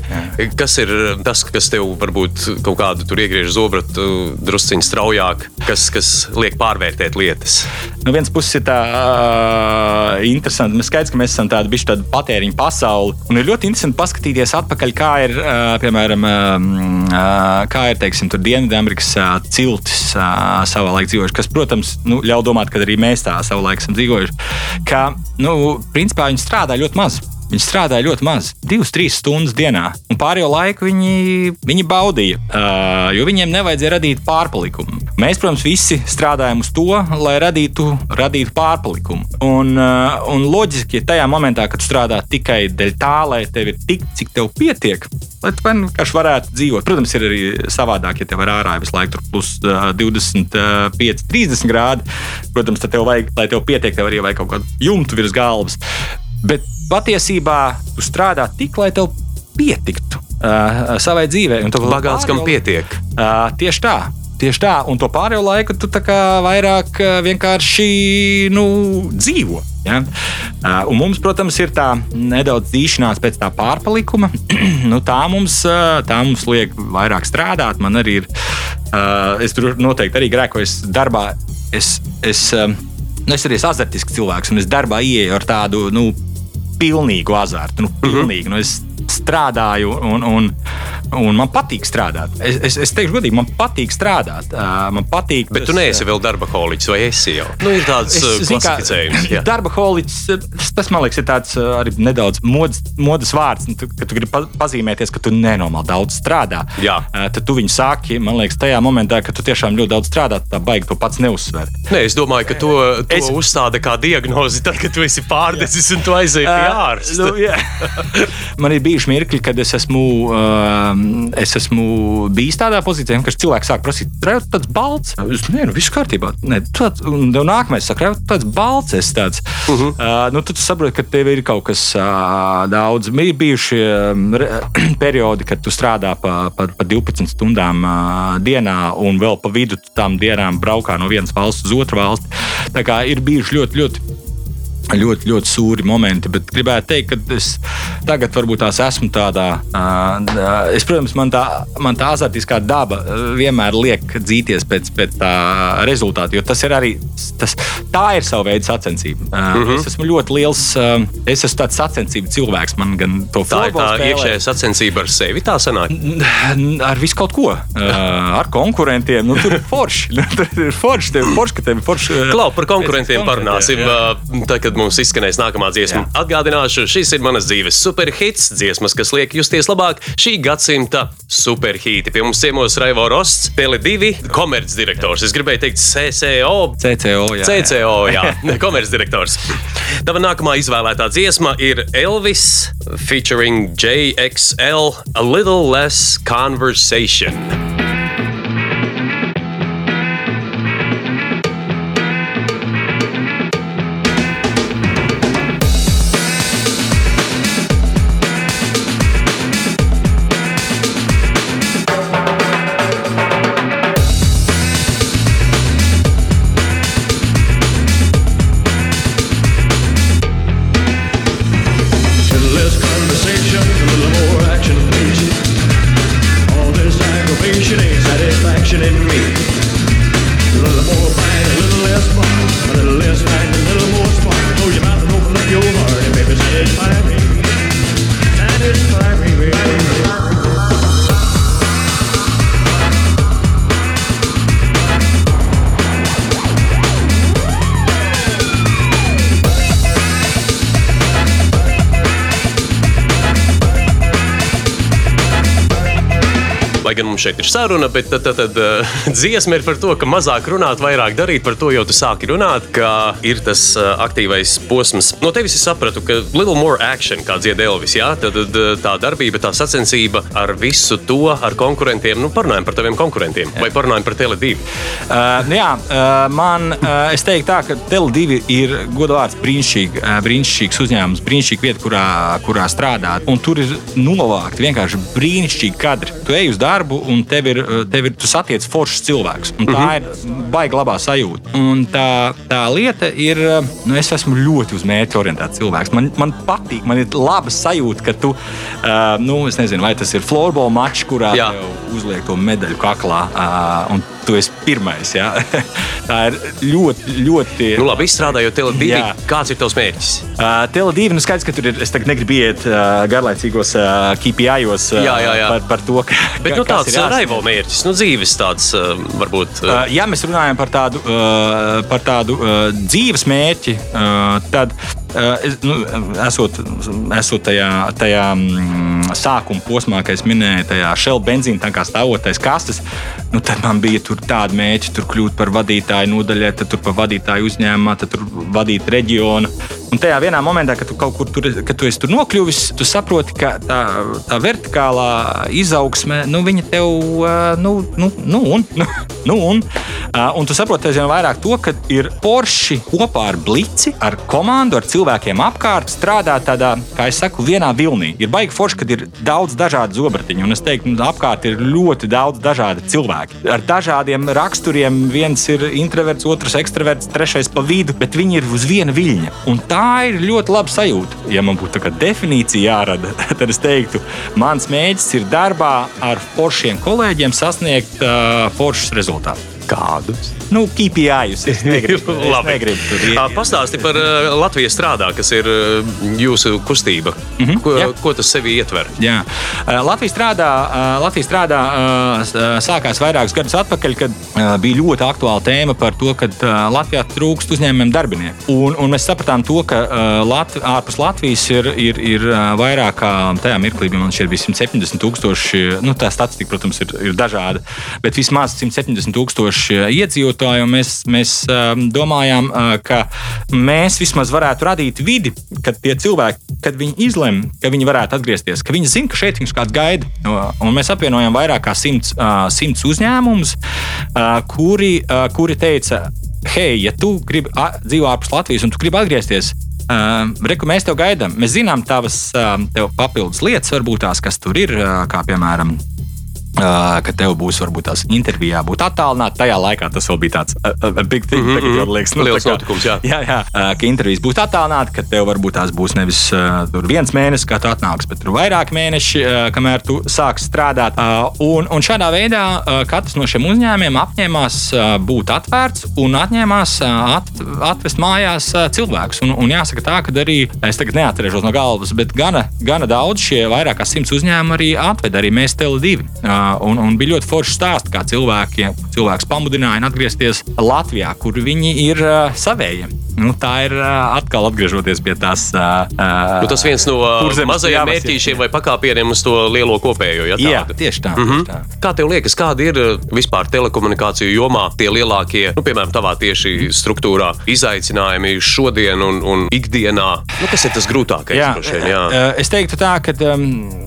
S1: Kas ir tas, kas tev varbūt kaut kādu tur iegriež zobratu drusciņš straujāk, kas, kas liek pārvērtēt lietas?
S2: No vienas puses ir tā uh, interesanti. Mēs skaidrs, ka mēs esam tāda bijusi tāda patēriņa pasaule. Un ir ļoti interesanti paskatīties atpakaļ, kā ir, piemēram, kā ir, teiksim, tur Dienvidamerikas ciltis savā laikā dzīvojuši, kas, protams, nu, ļauj domāt, ka arī mēs tā savā laikā esam dzīvojuši. Ka, nu, principā viņi strādā ļoti maz. Viņi strādāja ļoti maz, divas, trīs stundas dienā, un pārējo laiku viņi, viņi baudīja, uh, jo viņiem nevajadzēja radīt pārpalikumu. Mēs, protams, visi strādājam uz to, lai radītu, radītu pārpalikumu. Un, uh, un loģiski, ja tajā momentā, kad strādā tikai dēļ tā, lai tev ir tik, cik tev pietiek, lai tu vienkārši varētu dzīvot. Protams, ir arī savādāk, ja tev ir ārā visu laiku plus uh, 25, 30 grādi. Protams, tad tev vajag, lai tev pietiek, tev arī vajag kaut kādu jumtu virs galvas. Bet patiesībā tu strādā tik, lai tev pietiktu uh, savai dzīvei. un to
S1: Bagāts, kam pietiek.
S2: Uh, tieši tā. Tieši tā, un to pārējo laiku tu vairāk uh, vienkārši nu, dzīvo. Ja? Un mums, protams, ir tā nedaudz dzīšanās pēc tā pārpalikuma. <clears throat> nu, tā, mums, tā mums liek vairāk strādāt. Man arī ir, es tur noteikti arī grēkoju es darbā. Es, es, um, nu, es arī esmu azartisks cilvēks, un es darbā ieeju ar tādu nu, pilnīgu azartu. Nu, pilnīgi, nu, es strādāju, un, un, un man patīk strādāt. Es, es, es teikšu, godīgi, man patīk strādāt. Uh, man patīk.
S1: Bet tu neesi vēl darba holiķis, vai esi jau? Nu, ir tāds uh,
S2: kā,
S1: klasificējums. jā.
S2: Darba holiķis, tas man liekas, ir tāds uh, arī nedaudz modas, modas vārds. Nu, tu, Kad tu gribi pa- pazīmēties, ka tu nenormāli daudz strādā,
S1: Jā.
S2: Uh, tad tu viņu sāki, man liekas, tajā momentā, kad tu tiešām ļoti daudz strādā, tā baigi to pats neuzsver.
S1: Nē, es domāju, ka to, to
S2: Es-
S1: es... uzstāda kā diagnozi, tad, kad tu esi pārdesis un tu aizēji pie ārsta.
S2: Nu, jā. <laughs> Man ir bijuši mirkļi, kad es esmu, um, es esmu bijis tādā pozīcijā, ka cilvēks sāk prasīt, tu tāds balts? Es domāju, nu, viss kārtībā. Nē, tāds, un nākamais saka, tu tāds balts? Es tāds. Uh -huh. uh, nu, tad saproti, ka tev ir kaut kas uh, daudz. Ir bijuši re- <clears throat> periodi, kad tu strādā pa, pa, pa 12 stundām uh, dienā, un vēl pa vidu tām dienām braukā no vienas valsts uz otru valsti. Tā kā ir bijuši ļoti, ļoti ļoti, ļoti sūri momenti, bet gribētu teikt, ka es tagad varbūt tās esmu tādā. Es, protams, man tā, man tā azartiskā daba vienmēr liek dzīties pēc, pēc tā rezultāta, jo tas ir arī, tas, tā ir sava veida sacensība. Uh,
S1: Mhm.
S2: -hmm. Es esmu ļoti liels, es esmu tāds sacensību cilvēks, man gan to
S1: Tā ir tā
S2: spēlēt.
S1: iekšējā sacensība ar sevi. Tā sanāk.
S2: Ar visu kaut ko. Ar konkurentiem. Nu, tur ir forši. <laughs> Tur ir forši. Tev forši, ka tev ir forši.
S1: Klau, par konkurentiem parunāsim. uh, Tad, kad mums izskanēs nākamā dziesma, atgādināšu, šis ir manas dzīves superhits, dziesmas, kas liek justies labāk šī gadsimta superhīti. Pie mums ciemos Raivo Rosts, Tele2 komercdirektors. Es gribēju teikt CCO.
S2: CCO. Jā, jā.
S1: CCO, jā, <laughs> komercdirektors. Tava nākamā izvēlētā dziesma ir Elvis featuring JXL A Little Less Conversation. Saruna, bet tad, tad, tad uh, <laughs> dziesma ir par to, ka mazāk runāt, vairāk darīt. Par to jau tu sāki runāt, ka ir tas uh, aktīvais posms. No tevis es sapratu, ka little more action, kā dzied Elvis, jā, tad, tad uh, tā darbība, tā sacensība ar visu to, ar konkurentiem. Nu, parunājam par taviem konkurentiem vai parunājam par Tele2.
S2: Uh, nu jā, uh, man, uh, es teiktu, tā, ka Tele2 ir godvārds brīnišķīgi, uh, brīnišķīgs uzņēmums, brīnišķīga vieta, kurā, kurā strādāt. Un tur ir novākti vienkārši brīnišķīgi kadri. Tu ej uz darbu, un tev ir, uh, tev ir tu satiec foršs cilvēks. Un tā ir baigta labā sajūta. Un tā, tā lieta ir, uh, nu, es esmu ļoti uz mērķa orientēts cilvēks. Man, man patīk, man ir laba sajūta, ka tu, uh, nu, es nezinu, vai tas ir florbola mačs, kurā tev uzliek to medaļu kaklā. Uh, tu esi pirmais. Ja? <laughs> Tā ir ļoti, ļoti.
S1: Nu, labi, izstrādājot Tele2,
S2: Jā.
S1: kāds ir tavs mērķis?
S2: Uh, Tele2, nu skaidrs, ka tur ir. Es tagad negribu iet uh, garlaicīgos uh, KPI-os uh,
S1: Jā, jā, jā.
S2: Par, par to, <laughs> ka.
S1: Bet nu, tāds
S2: ir
S1: raivo mērķis, nu, dzīves tāds uh, varbūt. Uh,
S2: Uh, ja mēs runājam par tādu, uh, par tādu uh, dzīves mērķi, uh, tad, uh, es, nu, esot, esot tajā, tajā mm, sākuma posmā, kad es minēju, tajā šela benzīna tā kā stāvotais kastes, nu, tad man bija tādi mēķi, tur kļūt par vadītāju nodaļai, tad tur par vadītāju uzņēmumā, tad tur vadīt reģionu. Un tajā vienā momentā, kad tu kaut kur tur, kad tu tur nokļuvis, tu saproti, ka tā, tā vertikālā izaugsme, nu, viņa tev, nu, nu, nu, un, nu, <laughs> nu, un, un tu saproti aizvien vairāk to, ka ir porši kopā ar blici, ar komandu, ar cilvēkiem apkārt strādāt tādā, kā es saku, vienā vilnī. Ir baigi forši, kad ir daudz dažādu zobratiņu, un es teiktu, ka apkārt ir ļoti daudz dažādu cilvēku. Ar dažādiem raksturiem, viens ir introverts, otrs ekstraverts, trešais pa vidu, bet viņi ir uz viena viļņa. Un tā ir ļoti laba sajūta. Ja man būtu tā kā definīcija jārada, <laughs> tad es teiktu, mans mēģis ir darbā ar foršiem kolēģiem sasniegt uh, foršus rezultātus.
S1: Kādus?
S2: Nu, KPIs. Es negribu, es <laughs> negribu tur iet.
S1: Pastāsti par Latvijas strādā, kas ir jūsu kustība. Mm -hmm, ko,
S2: jā.
S1: ko tas sevi ietver?
S2: Jā. Uh, Latvija strādā, uh, Latvija strādā sākās vairākus gadus atpakaļ, kad bija ļoti aktuāla tēma par to, ka Latvijā trūkst uzņēmumiem darbinieku. Un, un mēs sapratām to, ka uh, Lat ārpus Latvijas ir, ir, ir vairāk kā tajā mirklī, man šķiet, bija 170 tūkstoši. Nu, tā statistika, protams, ir, ir dažāda, bet vismaz 170 tūkstoši iedzīvotāji. un Mēs, mēs um, domājām, uh, ka mēs vismaz varētu radīt vidi, kad tie cilvēki, kad viņi izlemj, ka viņi varētu atgriezties, ka viņi zina, ka šeit viņus kāds gaida. Un mēs apvienojam vairāk kā simts, simts uzņēmumus, kuri, kuri teica, hei, ja tu gribi dzīvot ārpus Latvijas un tu gribi atgriezties. Uh, Reku, mēs tev gaidām. Mēs zinām tavas uh, tev papildus lietas, varbūt tās, kas tur ir, uh, kā piemēram. Uh, ka tev būs varbūt tās intervijā, būt attālināta. Tajā laikā tas vēl bija tāds uh, big thing. Mm -hmm. Tagad jau liekas, nu,
S1: Liels
S2: tā kā-
S1: notikums, jā.
S2: jā, jā. Uh, ka intervijas būs attālināta, ka tev varbūt tās būs nevis uh, viens mēnesis, kā tu atnāks, bet vairāk mēneši, uh, kamēr tu sāksi strādāt. Uh, un, un šādā veidā uh, katrs no šiem uzņēmumiem apņēmās uh, būt atvērts un atņēmās uh, at, atvest mājās uh, cilvēkus. Un, un jāsaka tā, ka arī es tagad neatcerēšos no galvas, bet gana, gana daudz šie vairāk kā simts uzņēmumi arī atveda arī mēs Tele2. Uh, un, un bija ļoti forši stāsti, kā cilvēkiem, cilvēks pamudināja atgriezties Latvijā, kur viņi ir savējie. Nu, tā ir atkal atgriežoties pie tās. Uh,
S1: Nu, tas viens no mazajiem mērķīšiem vai pakāpieniem uz to lielo kopējo. Ja,
S2: Jā, tieši tā.
S1: Mhm.
S2: Mm -hmm. tā.
S1: Kā tev liekas, kādi ir vispār telekomunikāciju jomā tie lielākie, nu, piemēram, tavā tieši struktūrā, izaicinājumi šodien un, un ikdienā? Nu, kas ir tas grūtākais?
S2: Jā,
S1: vien, jā.
S2: es teiktu, tā, ka,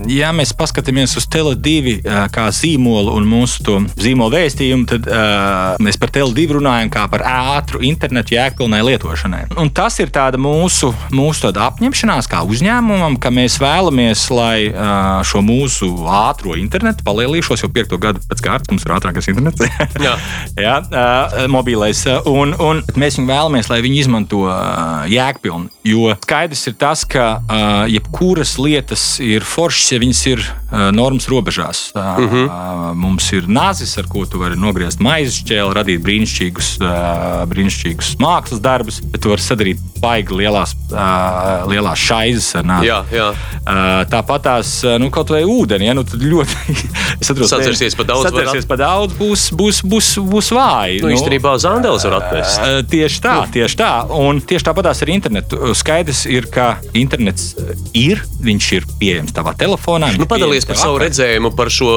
S2: ja mēs paskatāmies uz Tele2 uh, kā zīmolu un mūsu to zīmolu vēstījumu, tad uh, mēs par Tele2 runājam kā par ātru internetu jēgpilnai lietošanai. Un tas ir mūsu, mūsu apņemšanās kā uzņēmumam, ka mēs vēlamies, lai uh, šo mūsu ātro internetu palielīšos jau piekto gadu pēc kārtas. Mums ir ātrākais internets. <laughs>
S1: Jā. <laughs>
S2: Jā, uh, mobilais. Un, un mēs viņu vēlamies, lai viņi izmanto uh, jēgpilni. Jo skaidrs ir tas, ka uh, jebkuras lietas ir foršas, ja viņas ir normas robežās. Uh, uh -huh. uh, mums ir nāzis, ar ko tu vari nogriezt maizes šķēli, radīt brīnišķīgus, uh, brīnišķīgus mākslas darbus, bet tu vari sadarīt baigi lielās, lielās šaizes ar nāzi.
S1: Jā, jā.
S2: Tāpat tās nu, kaut vai ūdeni, ja nu, tad ļoti. <laughs> es saprotu,
S1: Sacensties pa daudz var
S2: Sacensties
S1: at-
S2: pa daudz būs, būs, būs, būs vāji.
S1: Nu, īstenībā Zandels var atnest.
S2: Uh, Tieši tā, tieši tā. Un tieši tāpatās ar internetu. Skaidrs ir, ka internets ir, viņš ir pieejams tavā telefonā.
S1: Nu,
S2: pieejams
S1: par savu redzējumu par šo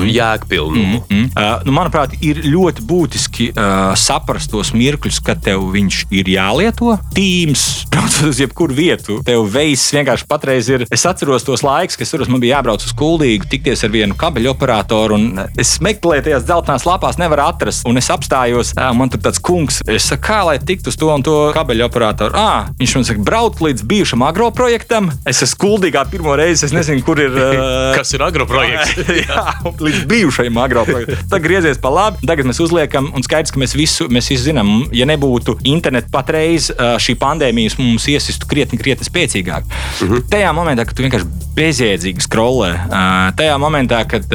S1: mm. jēgpilnumu.
S2: Mm. Uh, nu, manuprāt, ir ļoti būtiski uh, saprast tos mirkļus, kad tev viņš ir jālieto. Teams, <laughs> braucot uz jebkuru vietu, tev veids vienkārši patreiz ir. Es atceros tos laikus, kad tur man bija jābrauc uz kuldīgu, tikties ar vienu kabeļu operatoru, un es meklēju tajās dzeltenās lapās, nevaru atrast. Un es apstājos, ā, man tur tāds kungs, es saku, kā lai tiktu uz to un to kabeļu operatoru. À, viņš man saka, brauc līdz bijušam agroprojektam. Es esmu kuldīgā pirmo reizi, es nezinu, kur ir. <laughs> Uh,
S1: Kas ir agroprojekts? <laughs>
S2: Jā, līdz bijušajam agroprojektam. Tad griezies pa labi, tagad mēs uzliekam, un skaidrs, ka mēs visu mēs visi zinām, ja nebūtu interneta patreiz, šī pandēmija mums iesistu krietni, krietni spēcīgāk. Uh -huh. Tajā momentā, kad tu vienkārši bezjēdzīgi skrolē, tajā momentā, kad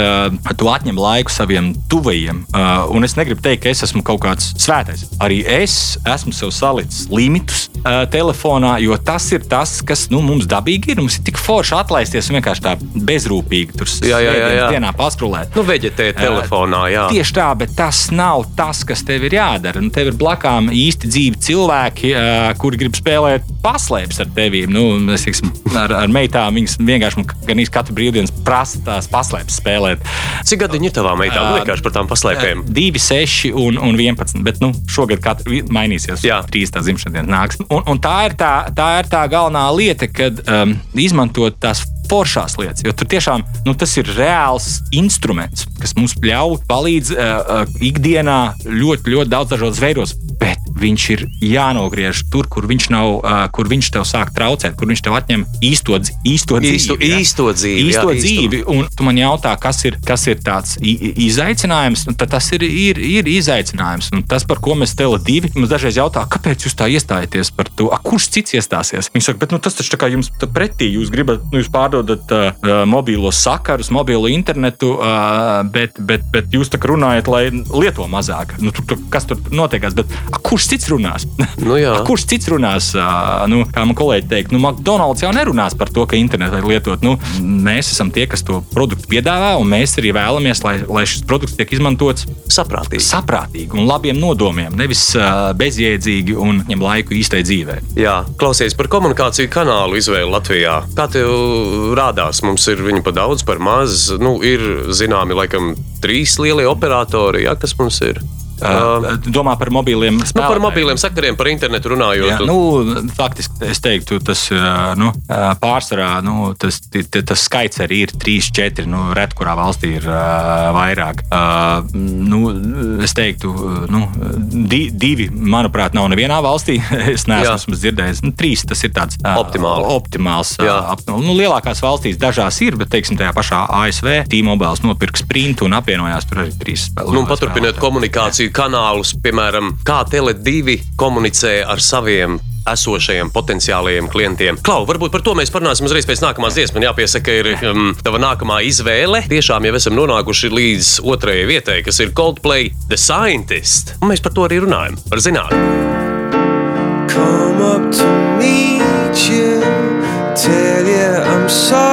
S2: tu atņem laiku saviem tuvajiem, un es negribu teikt, ka es esmu kaut kāds svētais. Arī es esmu sev salicis limitus telefonā, jo tas ir tas, kas nu, mums dabīgi ir. Mums ir tik forši atlaisties un vienkārši tā bezrūpīgi tur
S1: Jā, jā, jā, jā.
S2: dienā paskrolēt.
S1: Nu, veģetē telefonā, jā.
S2: Tieši tā, bet tas nav tas, kas tev ir jādara. Nu, tev ir blakām īsti dzīvi cilvēki, kuri grib spēlēt paslēpjas ar tevi. Nu, es, teiksim, ar, ar meitām viņas vienkārši man gan īsti katru brīvdienu prasa tās paslēpes spēlēt.
S1: Cik gadi ir tavā meitā? Nu, vienkārši par tām paslēpēm.
S2: 2, 6 un, un 11. Bet nu, šogad katru mainīsies.
S1: Jā.
S2: Trīs tā dzimšanas diena nāks. Un, un tā, ir tā, tā ir tā galvenā lieta, kad um, izmantot tās foršās lietas. Jo tur tiešām nu, tas ir reāls instruments, kas mums ļauj palīdz uh, uh, ikdienā ļoti, ļoti daudz dažādos veidos. Bet viņš ir jānogriež tur, kur viņš nav, uh, kur viņš tev sāk traucēt, kur viņš tev atņem īsto, īsto
S1: Īsto-
S2: dzīvi. ja?
S1: īsto dzīvi, jā,
S2: Īsto
S1: īsto.
S2: dzīvi. Un tu man jautā, kas ir, kas ir tāds izaicinājums, un tad tas ir, ir, ir izaicinājums. Un tas, par ko mēs Tele2, mums dažreiz jautā, kāpēc jūs tā iestājaties par to, A, kurš cits iestāsies? Viņi saka, bet nu, tas taču tā kā jums tā pretī, jūs gribat, nu, jūs pārdodat uh, uh, mobīlos sakarus, mobilo internetu, uh, bet, bet, bet jūs tā kā runājat, lai lieto mazāk. Nu, tur, tur, kas tur notiekās? Bet, a, kurš cits runās? <laughs>
S1: Nu.
S2: A, kurš cits runās? Uh, nu, kā man kolēģi teikt, nu, McDonald's jau nerunās par to, ka internetā ir lietot. Nu, mēs esam tie, kas to produktu piedāvā, un mēs arī vēlamies, lai, lai šis produkts tiek izmantots
S1: Saprātīgi.
S2: saprātīgi un labiem nodomiem, nevis uh, bezjēdzīgi un ņem laiku īstai dzīvei.
S1: Jā, klausies par komunikāciju kanālu izvēli Latvijā. Kā tev rādās? Mums ir viņu pa daudz, par maz. Nu, ir zināmi, laikam, trīs lielie operatori, jā, kas mums ir. Uh,
S2: Uh, domā par mobiliem
S1: nu, par
S2: spēlētājiem.
S1: mobiliem sakariem, par internetu runājot.
S2: Jā, nu, faktiski es teiktu, tas nu, pārsvarā nu, tas, tas skaits arī ir 3, 4. Nu, Ret, kurā valstī ir uh, vairāk. Uh, nu, es teiktu, nu, di, divi, manuprāt, nav nevienā valstī. <laughs> es neesmu dzirdējis. Nu, trīs tas ir tāds
S1: Optimāli.
S2: optimāls. ā,
S1: Jā.
S2: ap- Nu, lielākās valstīs dažās ir, bet teiksim, tajā pašā ASV T-Mobile nopirka sprintu un apvienojās tur arī trīs spēlētāji.
S1: Nu, paturpiniet komunikāciju kanālus, piemēram, kā Tele2 komunicē ar saviem esošajiem potenciālajiem klientiem. Klau, varbūt par to mēs parunāsim uzreiz pēc nākamās dziesmas. Man jāpiesaka, ir um, tava nākamā izvēle. Tiešām jau esam nonākuši līdz otrajai vietai, kas ir Coldplay The Scientist. Un mēs par to arī runājam, par zinātnē.
S5: come up to meet you, tell you I'm sorry.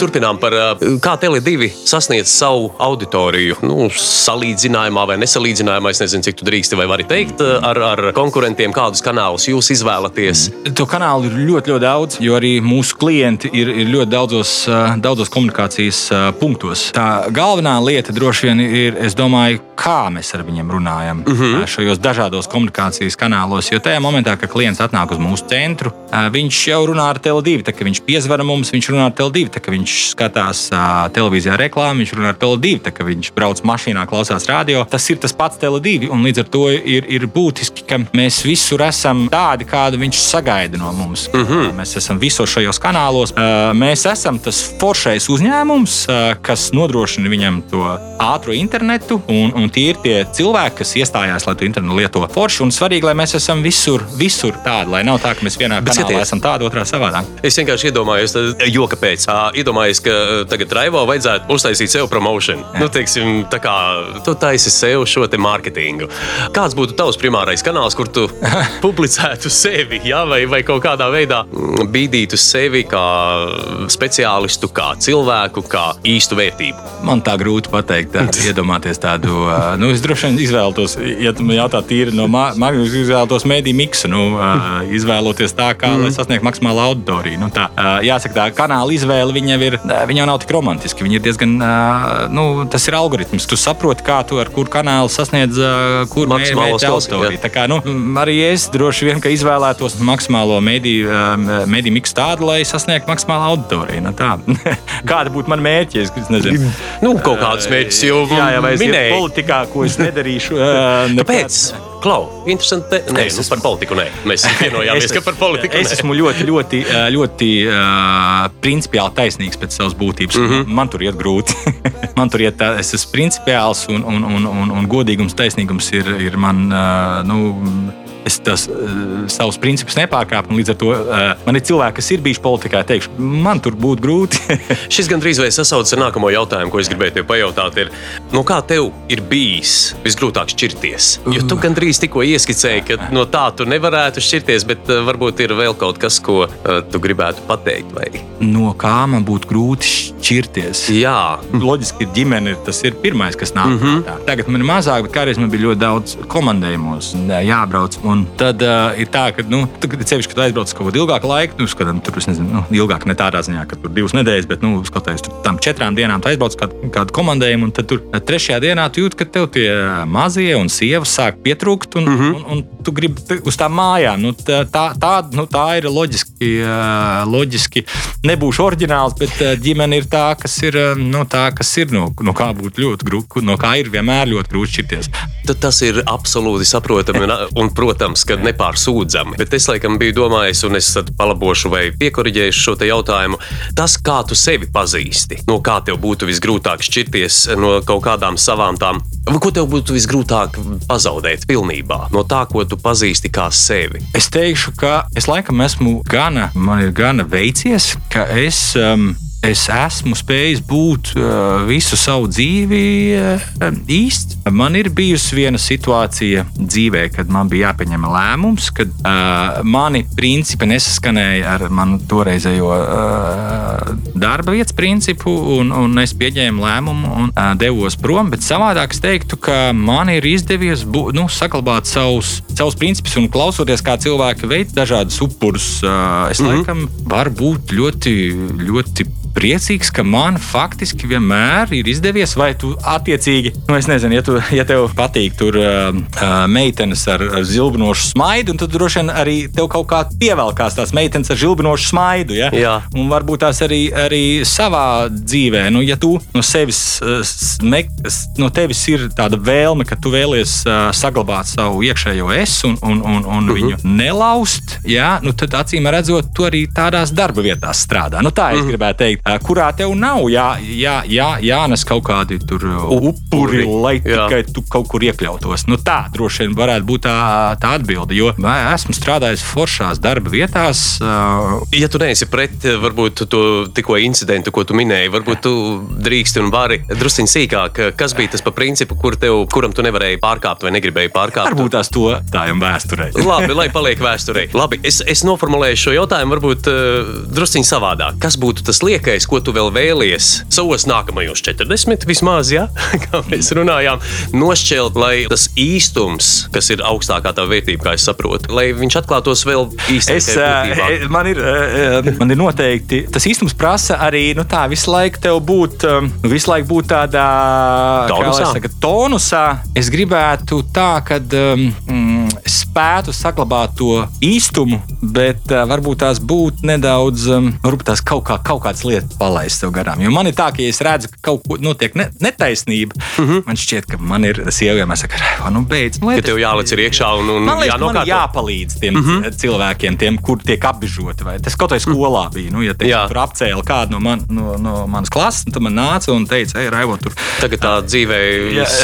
S1: Turpinām par uh, kā Tele2 sasniedz savu auditoriju. Nu, salīdzinājumā vai nesalīdzinājumā, es nezinu, cik tu drīksti vai vari teikt, ar, ar konkurentiem, kādus kanālus jūs izvēlaties.
S2: To kanālu ir ļoti, ļoti daudz, jo arī mūsu klienti ir, ir ļoti daudzos, daudzos komunikācijas punktos. Tā galvenā lieta droši vien ir, es domāju, kā mēs ar viņiem runājam uh -huh. šajos dažādos komunikācijas kanālos. Jo tajā momentā, kad klients atnāk uz mūsu centru, viņš jau runā ar Tele2. Tā, kad viņš piezvana mums, viņš runā ar Tele2. Tā, kad viņš skatās ā, televīzijā reklāmu, viņš runā ar Tele2. Tā, kad viņš brauc mašīnā, klausās radio, tas ir tas pats Tele2. Un līdz ar to ir, ir būtiski, ka mēs visur esam tādi, kādi viņš sagaida no mums. Uh -huh. Mēs esam visos šajos kanālos. Ā, Mēs esam tas foršais uzņēmums, ā, kas nodrošina viņam to ātrā internetu, un, un tie ir tie cilvēki, kas iestājās, lai to internetu lieto forši. Un svarīgi, lai mēs esam visur, visur tādi, lai nav tā, ka mēs vienā
S1: skaties.
S2: esam tādi, otrā savādāk.
S1: Es vienkārši iedomājos, jo kāpēc. Ā, Iedomājos, ka ā, tagad Raivo vajadzētu uztaisīt sev promotion. Nu, teiksim, tā kā tu taisi sev šo te mārketingu. Kāds būtu tavs primārais kanāls, kur tu <laughs> publicētu sevi, ja? vai, vai kaut kādā veidā mm, bīdītu sevi kā speciālistu, kā cilvēku, kā īstu vērtību?
S2: Man tā grūti pateikt, tā, <laughs> iedomāties tādu. Nu, es droši vien izvēlētos, ja tu man jautā, tīri no mākslas, izvēlētos mediju miksu, nu, izvēloties tā, kā lai sasniegtu maksimālu auditoriju. Nu, tā, jāsaka, tā kanāla izvēle viņa jau ir, viņi jau nav tik romantiski. Viņi ir diezgan, nu, tas ir algoritms. Tu saproti, kā tu ar kuru kanālu sasniedz, kur
S1: Maksimālo
S2: auditoriju. Tā kā, nu, arī es droši vien ka izvēlētos maksimālo mediju, mediju miksu tādu, lai sasniegtu maksimālu auditoriju. Nu. <laughs> Kāda būtu mana mērķa? Es nezinu.
S1: Nu, kaut kādas mērķus jau
S2: Jā, jā, vai es
S1: minēju.
S2: politikā, ko es nedarīšu. ā, <laughs> nekad.
S1: Klau, interesanti. Nē,
S2: Es
S1: nu, par politiku nē. Mēs <laughs> vienojāmies, ka par politiku
S2: Es esmu ļoti, ļoti, ļoti uh, principiāli taisnīgs pēc savas būtības. Mm. -hmm. Man tur iet grūti. <laughs> man tur iet, tā, es esmu principiāls un, un, un, un, un godīgums, taisnīgums ir, ir man. Uh, nu, Es tos uh, savus principus nepārkāpu. Līdz ar to uh, man ir cilvēki, kas ir bijuši politikā. Teikšu, man tur būtu grūti. <laughs>
S1: Šis gandrīz vai sasaucas ar nākamo jautājumu, ko es gribēju te pajautāt. Ir, no kā tev ir bijis visgrūtāk šķirties? Jo tu gandrīz tikko ieskicēji, ka no tā tu nevarētu šķirties, bet uh, varbūt ir vēl kaut kas, ko uh, tu gribētu pateikt. Vai?
S2: no kā man būtu grūti šķirties?
S1: Jā,
S2: Loģiski, ka ģimene ir tas ir pirmais, kas nāk. Mm. -hmm. Tagad man ir mazāk, bet kādreiz man bija ļoti daudz komandējumos, jābrauc. Un tad uh, ir tā, ka, nu, tu, kad kad aizbrauc kaut kādu ilgāku laiku, nu, skatām, tur, es nezinu, nu, ilgāk ne tādā ziņā, ka tur divas nedēļas, bet, nu, skatoties tur tam četrām dienām, tu aizbrauc kādu, kādu komandējumu, un tad tur trešajā dienā tu jūti, ka tev tie mazie un sievas sāk pietrūkt, un, mm. -hmm. un, un tu gribi uz tām mājām. Nu, tā, tā, tā, nu, tā ir loģiski, loģiski. Nebūšu oriģināls, bet ģimene ir tā, kas ir, nu, tā, kas ir no, no kā būtu ļoti grūti, no kā ir vienmēr ļoti grūti šķirties.
S1: tad tas ir absolūti saprotami un, un, protams, ka nepārsūdzami. Bet es laikam biju domājis, un es palabošu vai piekoriģēšu šo jautājumu. Tas, kā tu sevi pazīsti, no kā tev būtu visgrūtāk šķirties no kaut kādām savām tām, ko tev būtu visgrūtāk pazaudēt pilnībā no tā, ko tu pazīsti kā sevi.
S2: Es teikšu, ka es laikam esmu gana, man ir gana veicies, ka es. Um, Es esmu spējis būt uh, visu savu dzīvi uh, īsti. Man ir bijusi viena situācija dzīvē, kad man bija jāpieņem lēmums, kad uh, mani principi nesaskanēja ar manu toreizējo uh, darba vietas principu, un, un es pieņēmu lēmumu un uh, devos prom. Bet savādāk es teiktu, ka man ir izdevies bū, nu, saglabāt savus, savus principus un klausoties, kā cilvēki veic dažādus upurus. Uh, es mm -hmm. laikam varu būt ļoti, ļoti priecīgs, ka man faktiski vienmēr ir izdevies, vai tu attiecīgi, nu, es nezinu, ja, tu, ja tev patīk tur uh, uh, meitenes ar, ar zilbinošu smaidu, tad droši vien arī tev kaut kā pievelkās tās meitenes ar zilbinošu smaidu. Ja?
S1: Jā.
S2: Un varbūt tās arī, arī savā dzīvē, nu, ja tu no sevis, uh, ne, no tevis ir tāda vēlme, ka tu vēlies uh, saglabāt savu iekšējo es un, un, un, un uh -huh. viņu nelaust, jā, nu, tad acīm redzot, tu arī tādās darba vietās strādā. Nu, tā es uh -huh. gribētu teikt, kurā tev nav jā, jā, jā, jānes kaut kādi uh, upuri, lai
S1: Jā.
S2: tikai tu kaut kur iekļautos. Nu, tā droši vien varētu būt tā, tā atbilde. Jo nē, esmu strādājis foršās darba vietās.
S1: Ja tu neesi pret varbūt, to tikko incidentu, ko tu minēji, varbūt tu drīksti un vari druskuļi sīkāk, kas bija tas pa principu, kur tev, kuram tu nevarēji pārkāpt vai negribēji pārkāpt.
S2: varbūt tās to tājam vēsturē. <laughs>
S1: Labi, lai paliek vēsturē. Labi, es, es noformulēju šo jautājumu, varbūt uh, druskuļi savādāk. Kas būtu tas liekais, ko tu vēl vēlies savos nākamajos 40, vismaz, ja? <laughs> kā mēs runājām, nošķelt, lai tas īstums, kas ir augstākā tā vērtība, kā es saprotu, lai viņš atklātos vēl
S2: Es,
S1: īstenībā.
S2: uh, man, ir, uh, man ir noteikti tas īstums prasa arī nu, tā, visu laiku tev būt, nu, visu laiku būt tādā
S1: Tonusā?
S2: Saka, tonusā. Es gribētu tā, ka um, mm, spētu saglabāt to īstumu, bet varbūt tās būtu nedaudz, um, varbūt tās kaut, kā, kaut kādas lietas palaist sev garām. Jo man ir tā, ka ja es redzu, ka kaut kur notiek ne, netaisnība. Mm -hmm. Man šķiet, ka man ir sieviete, kas saka, "Raivo, nu beidz. Nu, lai
S1: Ja
S2: tas-
S1: tev jāliec ir iekšā un, un
S2: Man liekas, ka man
S1: jānokārto.
S2: jāpalīdz tiem mm -hmm. cilvēkiem, tiem, kur tiek apbežoti. Vai Tas kaut kā skolā bija. Nu, ja te,
S1: Jā.
S2: tur apcēla kādu no, man, no, no manas klases, tad man nāca un teica, ej, Raivo, tur
S1: Tagad tā dzīvē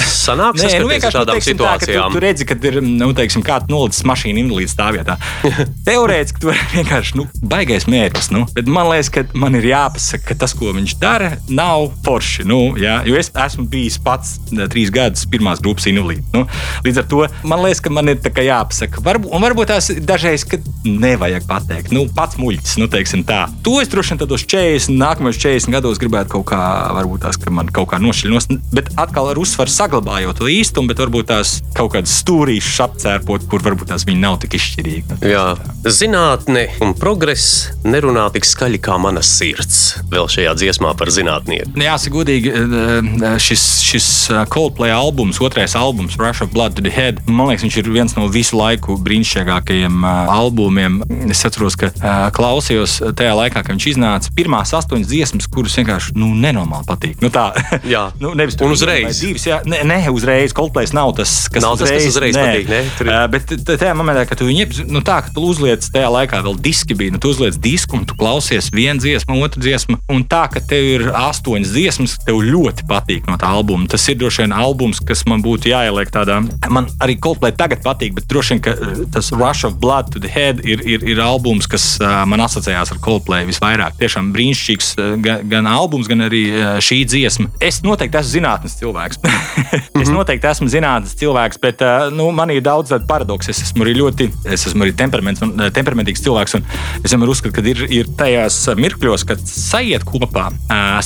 S1: sanāk,
S2: Nē, nu, nu,
S1: tādām
S2: teiksim, tā, ka
S1: situācijām.
S2: tu, tu redzi, ka ir nu, teiksim, kāds nolicis mašīnu invalīds stāvvietā. <laughs> Teorētiski tur vienkārši nu, baigais mērķis. Nu, bet man liekas, ka man ir jāpasaka, ka tas, ko viņš dara, nav forši. Nu, jā, jo es esmu bijis pats trīs gadus pirmās grupas invalīds. Nu, līdz ar to man liekas, ka man ir jāpasaka. Varbūt, un varbūt tās dažreiz, kad nevajag pateikt. Nu, pats muļķis, nu, teiksim tā. To es droši vien tādos 40, nākamajos 40 gados gribētu kaut kā, varbūt tās, ka man kaut kā nošķiļos, bet atkal ar uzsvaru saglabājot to īstumu, bet varbūt tās kaut kādas stūrīšas apcērpot, kur varbūt tās viņi nav tik izšķirīgi.
S1: Jā, zinātne un progress nerunā tik skaļi kā mana sirds. Vēl šajā dziesmā par zinātnieku.
S2: Nu, Jāsaka, godīgi, eh, šis, šis eh, Coldplay albums, otrais albums, Rush of Blood to the Head, man liekas, viņš ir viens no visu laiku brīnišķīgākajiem eh, albumiem. Es atceros, ka eh, klausījos tajā laikā, kad viņš iznāca pirmās astoņas dziesmas, kuras vienkārši nu, nenormāli patīk. Nu, tā,
S1: Jā. <laughs>
S2: nu, nevis tur
S1: uzreiz.
S2: Divas, jā, ne, ne, uzreiz. Coldplay nav tas, kas
S1: Nav tas, kas uzreiz patīk, ne? Tur
S2: Eh, Bet tajā momentā, kad tu viņu iep- nu, tā, ka tu uzliec tajā laikā vēl diski bija, nu, tu uzliec disku un tu klausies vienu dziesmu, otru dziesmu. Un tā, ka tev ir astoņas dziesmas, tev ļoti patīk no tā albuma. Tas ir droši vien albums, kas man būtu jāieliek tādā. Man arī Coldplay tagad patīk, bet droši vien ka, eh, tas Rush of Blood to the Head ir, ir, ir albums, kas uh, man asociējās ar Coldplay visvairāk. Tiešām brīnišķīgs uh, gan, gan albums, gan arī šī dziesma. Es noteikti esmu zinātnes cilvēks. <laughs> es noteikti esmu zinātnes cilvēks, bet nu, man ir daudz tādu paradoksu. Es esmu arī ļoti, es esmu arī temperamentīgs cilvēks. un Es vienmēr uzskatu, ka ir, ir tajās mirkļos, kad sajiet kopā,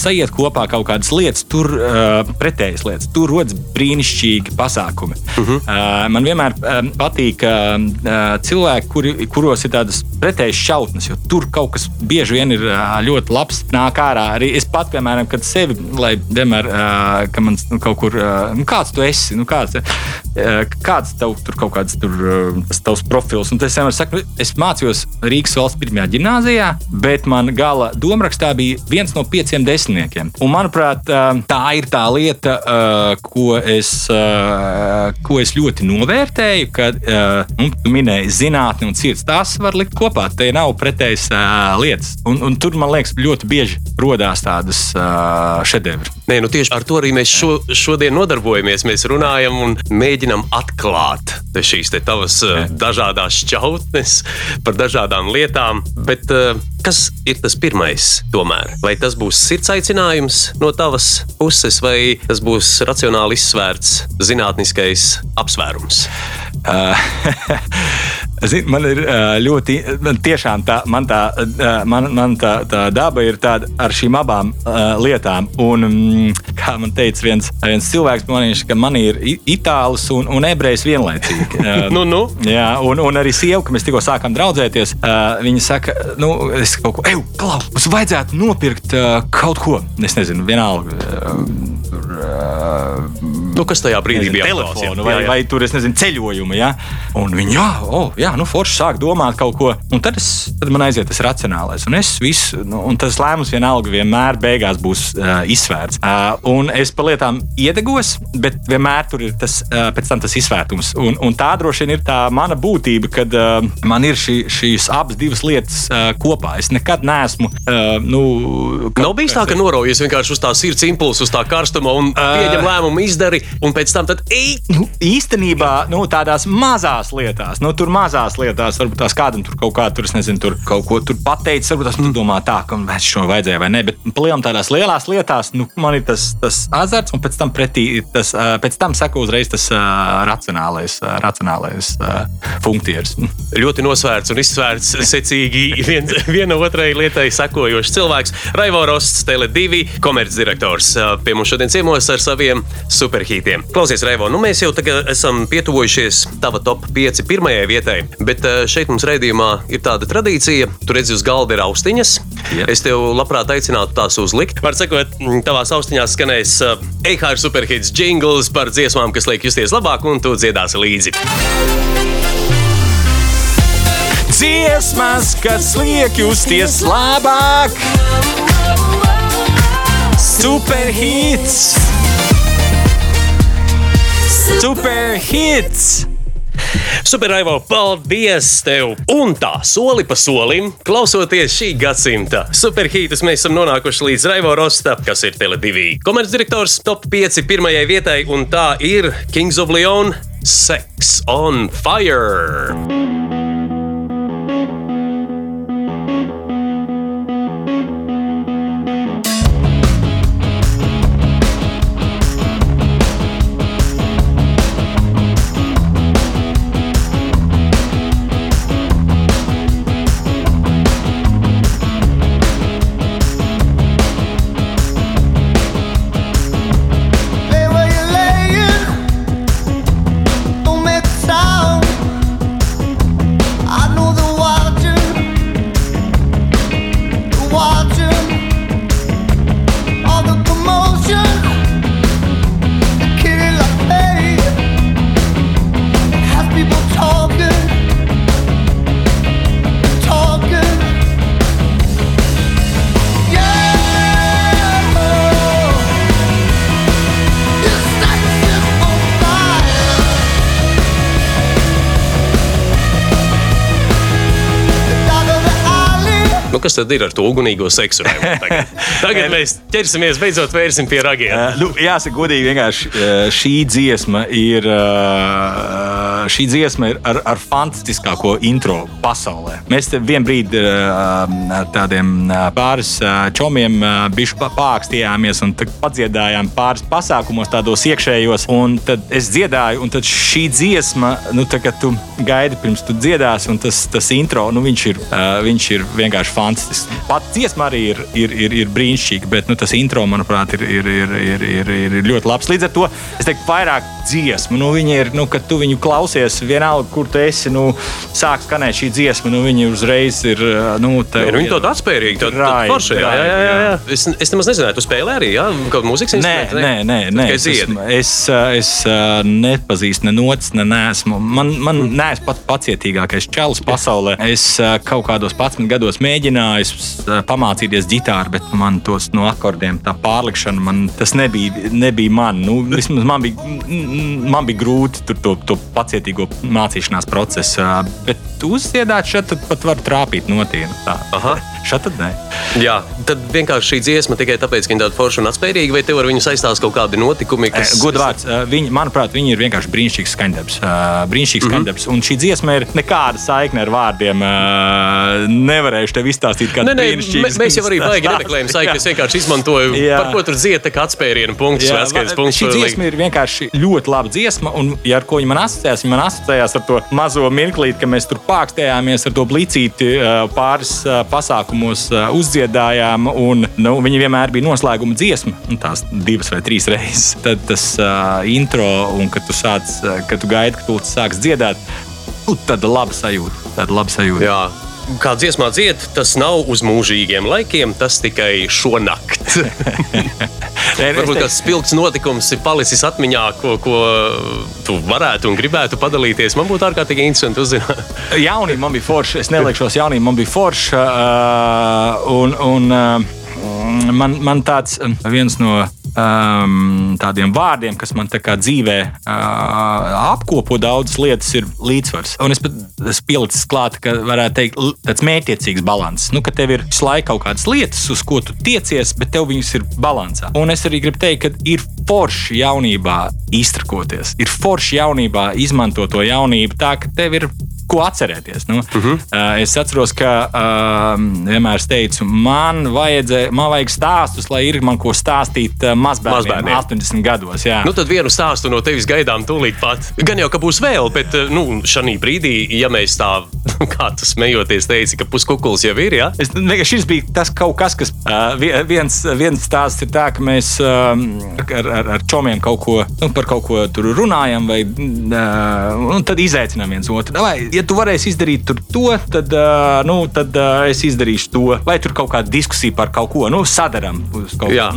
S2: sajiet kopā kaut kādas lietas, tur pretējas lietas, tur rodas brīnišķīgi pasākumi. Uh -huh. uh, man vienmēr patīk cilvēki, kuri, kuros ir tādas pretējas šautnes, jo tur kaut kas bieži vien ir ļoti labs, nāk ārā. Arī es pat, piemēram, kad sevi, lai vienmēr, ka man nu, kaut kur, nu, kāds tu esi, nu, kāds, kāds tev tur kaut kāds tur, tavs profils. Un tas vienmēr saku, nu, es mācījos Rīgas valsts pirmajā gimnājā, bet man gala domārakstā bija viens no pieciem desmitniekiem. Un, manuprāt, tā ir tā lieta, ko, es, ko es ļoti novērtēju, kad nu, tu minēji zinātni un sirds. Tās var likt kopā. Te nav pretējas lietas. Un, un tur, man liekas, ļoti bieži radās tādas šedevri.
S1: Nē, nu tieši ar to arī mēs šo, šodien nodarbojamies. Mēs runājam un mēģinām atklāt šīs te tavas uh, dažādas šķautnes par dažādām lietām. Bet kas ir tas pirmais? Tomēr? Vai tas būs sirds aicinājums no tavas puses, vai tas būs racionāli izsvērts zinātniskais apsvērums?
S2: Uh, <laughs> Zin, man ir uh, ļoti, tiešām tā, man tā, uh, man, man tā, tā daba ir tāda ar šīm abām uh, lietām. Un, mm, kā man teica viens, viens cilvēks, man viņš, ka man ir itālis un, un ebrejs vienlaicīgi. <laughs>
S1: Nu, nu.
S2: Jā, un, un arī sieva, kad mēs tikko sākām draudzēties, uh, viņa saka, nu, es kaut ko, ej, klau, mums vajadzētu nopirkt uh, kaut ko. Es nezinu, vienalga.
S1: Nu, kas tajā brīdī
S2: nezinu,
S1: bija
S2: telefonu, vai,
S1: Jā, jā.
S2: vai tur, es nezinu, ceļojumu. Ja? Un viņi, jā, oh, jā nu, forši sāk domāt kaut ko. Un tad, es, tad man aiziet tas racionālais. Un, visu, nu, un tas lēmums vienalga vienmēr beigās būs uh, izsvērts. Uh, un es par lietām iedegos, bet vienmēr tur ir tas, uh, tas izsvērtums. Un, un tā droši vien ir tā mana būtība, kad uh, man ir šī, šīs abas divas lietas uh, kopā. Es nekad neesmu. Uh, nu,
S1: Nav bijis tā, ka noraujies vienkārši uz tā sirds impulsu, uz tā karstuma un pieņem lēmumu, izdari, un pēc tam tad ej!
S2: Nu, īstenībā nu, tādās mazās lietās, nu, tur mazās lietās, varbūt tās kādam tur kaut kā tur, nezinu, tur kaut ko tur pateicis, varbūt tas mm. domā tā, ka mēs šo vajadzēja vai nē, bet palielam tādās lielās lietās, nu, man ir tas, tas azarts, un pēc tam pretī, tas, pēc tam seko uzreiz tas ā, racionālais, ā, racionālais ā, funkcijas.
S1: Ļoti nosvērts un izsvērts, <laughs> secīgi vien, viena otrai lietai sekojošs cilvēks. Raivo Rosts, Tele2 komercdirektors ā, pie mums šodien ciemos ar saviem superhītiem. Klausies, Raivo, nu mēs jau tagad esam pietuvojušies tava top 5 pirmajai vietai, bet ā, šeit mums raidījumā ir tāda tradīcija, tu redzi uz galda ir austiņas.
S2: Jā.
S1: Es tev labprāt aicinātu tās uzlikt. Var sakot, mm, tavās austiņās skanēs EHR superhīts jingls par dziesmām, kas liek justies labāk, un tu dziedāsi līdzi.
S2: Dziesmas, kas liek justies labāk, superhits! Superhits!
S1: Superaivo, paldies tev! Un tā, soli pa solim, klausoties šī gadsimta superhītus, mēs esam nonākuši līdz Raivo Rosta, kas ir Tele2 komercdirektors top 5 pirmajai vietai, un tā ir Kings of Leon Sex on Fire! Kas tad ir ar to ugunīgo seksu? <laughs> Tagad, tagad mēs ķersimies, beidzot vērsim pie ragiem.
S2: Uh, nu, jāsaka, godīgi, vienkārši uh, šī dziesma ir, uh, šī dziesma ir ar, ar fantastiskāko intro pasaulē. Mēs te vienā brīdī ar tādiem uh, pāris uh, čomiem pākstījāmies un padziedājām pāris pasākumos, tādos iekšējos. Un tad es dziedāju, un tad šī dziesma, nu, tā, kad tu gaidi pirms tu dziedāsi, un tas, tas intro, nu, viņš ir, viņš ir vienkārši fantastisks. Pat dziesma arī ir, ir, ir, ir brīnišķīga, bet nu, tas intro, manuprāt, ir, ir, ir, ir, ir, ir ļoti labs. Līdz ar to es teiktu, vairāk dziesmu. Nu, viņa ir, nu, kad tu viņu klausies, vienalga, kur tu esi, nu, sāk skanēt šī dziesma, nu, viņa uzreiz ir. Nu, tev
S1: Ir viņi
S2: ir-
S1: tādi atspērīgi, tādi
S2: Right,
S1: forši. Jā, jā, jā, jā. Es, es nemaz nezināju, tu spēlē arī, kaut kādu mūzikas
S2: Nē,
S1: instrumentu,
S2: nē, nē, nē.
S1: Tikai
S2: Es, es, es uh, nepazīstu ne notis, ne nesmu. Man, man
S1: Mm.
S2: neesmu pats pacietīgākais čels pasaulē. Es kaut kādos 11 gados mēģināju pamācīties ģitāru, bet man tos no akordiem tā pārlikšana, man tas nebija, nebija man. Nu, vismaz man bija, man bija grūti tur to, to pacietīgo mācīšanās procesu. Bet uzdziedāt šeit pat var trāpīt notienu. Tā.
S1: Aha.
S2: Šeit tad nē.
S1: Jā, tad vienkārši šī dziesma tikai tāpēc, ka viņa tāda forša un atspērīga, vai tev ar viņu saistās kaut kādi notikumi, kas.
S2: Godvārds, viņi, manuprāt, viņi ir vienkārši brīnišķīgs skaņdarbs. Uh,
S1: Mhm.
S2: Brīnišķīgs mm -hmm. skaņdarbs. Un šī dziesma ir nekāda saikne ar vārdiem. Nevarēšu tev izstāstīt, kāda
S1: nē,
S2: brīnišķīga
S1: mē- mēs jau arī baigi <laughs> nemeklējam saikni. Es vienkārši izmantoju,
S2: Jā.
S1: par ko tur dzied, tā kā atspērienu punktus,
S2: va-
S1: punktus.
S2: šī dziesma ir vienkārši ļoti laba dziesma, un, ja ar ko viņa man asociējās, viņa man asociējās ar to mazo mirklīti, ka mēs tur pākstējāmies ar to blicīti pāris uh, pasākumos uzdziedājām, un nu, viņa vienmēr bija noslēguma dziesma, tās divas vai trīs reizes. Tad tas uh, intro, un kad tu, sāc, kad tu gaidi, ka tu sāks dziedāt, nu, tāda laba sajūta. Tāda laba sajūta.
S1: Jā. Kā dziesmā dzied, tas nav uz mūžīgiem laikiem, tas tikai šonakt. <laughs> Varbūt kāds spilgts notikums ir palicis atmiņā, ko, ko tu varētu un gribētu padalīties. Man būtu ārkārtīgi interesanti uzzināt.
S2: Jaunība man bija forša. Es neliekšos, jaunība man bija forša. Uh, un, un, uh, man, man tāds um, viens no um, tādiem vārdiem, kas man dzīvē uh, apkopo daudzas lietas, ir līdzsvars. Un es pat esmu pielicis klāt, ka varētu teikt, tāds mētiecīgs balans. Nu, ka tev ir visu laiku kaut kādas lietas, uz ko tu tiecies, bet tev viņas ir balansā. Un es arī gribu teikt, ka ir forši jaunībā iztrakoties. Ir forši jaunībā izmantot to jaunību tā, ka tev ir ko atcerēties. Nu, uh -huh. uh, es atceros, ka uh, vienmēr es teicu, man, vajadzē, man vajag stāstus, lai ir man ko stāstīt uh, mazbērniem,
S1: Mazbērniem.
S2: 80 gados. Jā.
S1: Nu, tad vienu stāstu no tevis gaidām tūlīt pat. Gan jau, ka būs vēl, bet nu, šī brīdī, ja mēs tā, <laughs> kā tu smejoties, teici, ka puskukuls jau ir, ja?
S2: Es, vienkārši šis bija tas kaut kas, kas uh, vie- viens, viens stāsts ir tā, ka mēs um, ar, ar, ar čomiem kaut ko, nu, par kaut ko tur runājam, vai uh, tad izaicinām viens otru. Vai, ja tu varēsi izdarīt to, tad, uh, nu, tad uh, es izdarīšu to. Vai tur kaut kāda diskusija par kaut ko, nu, sadarām.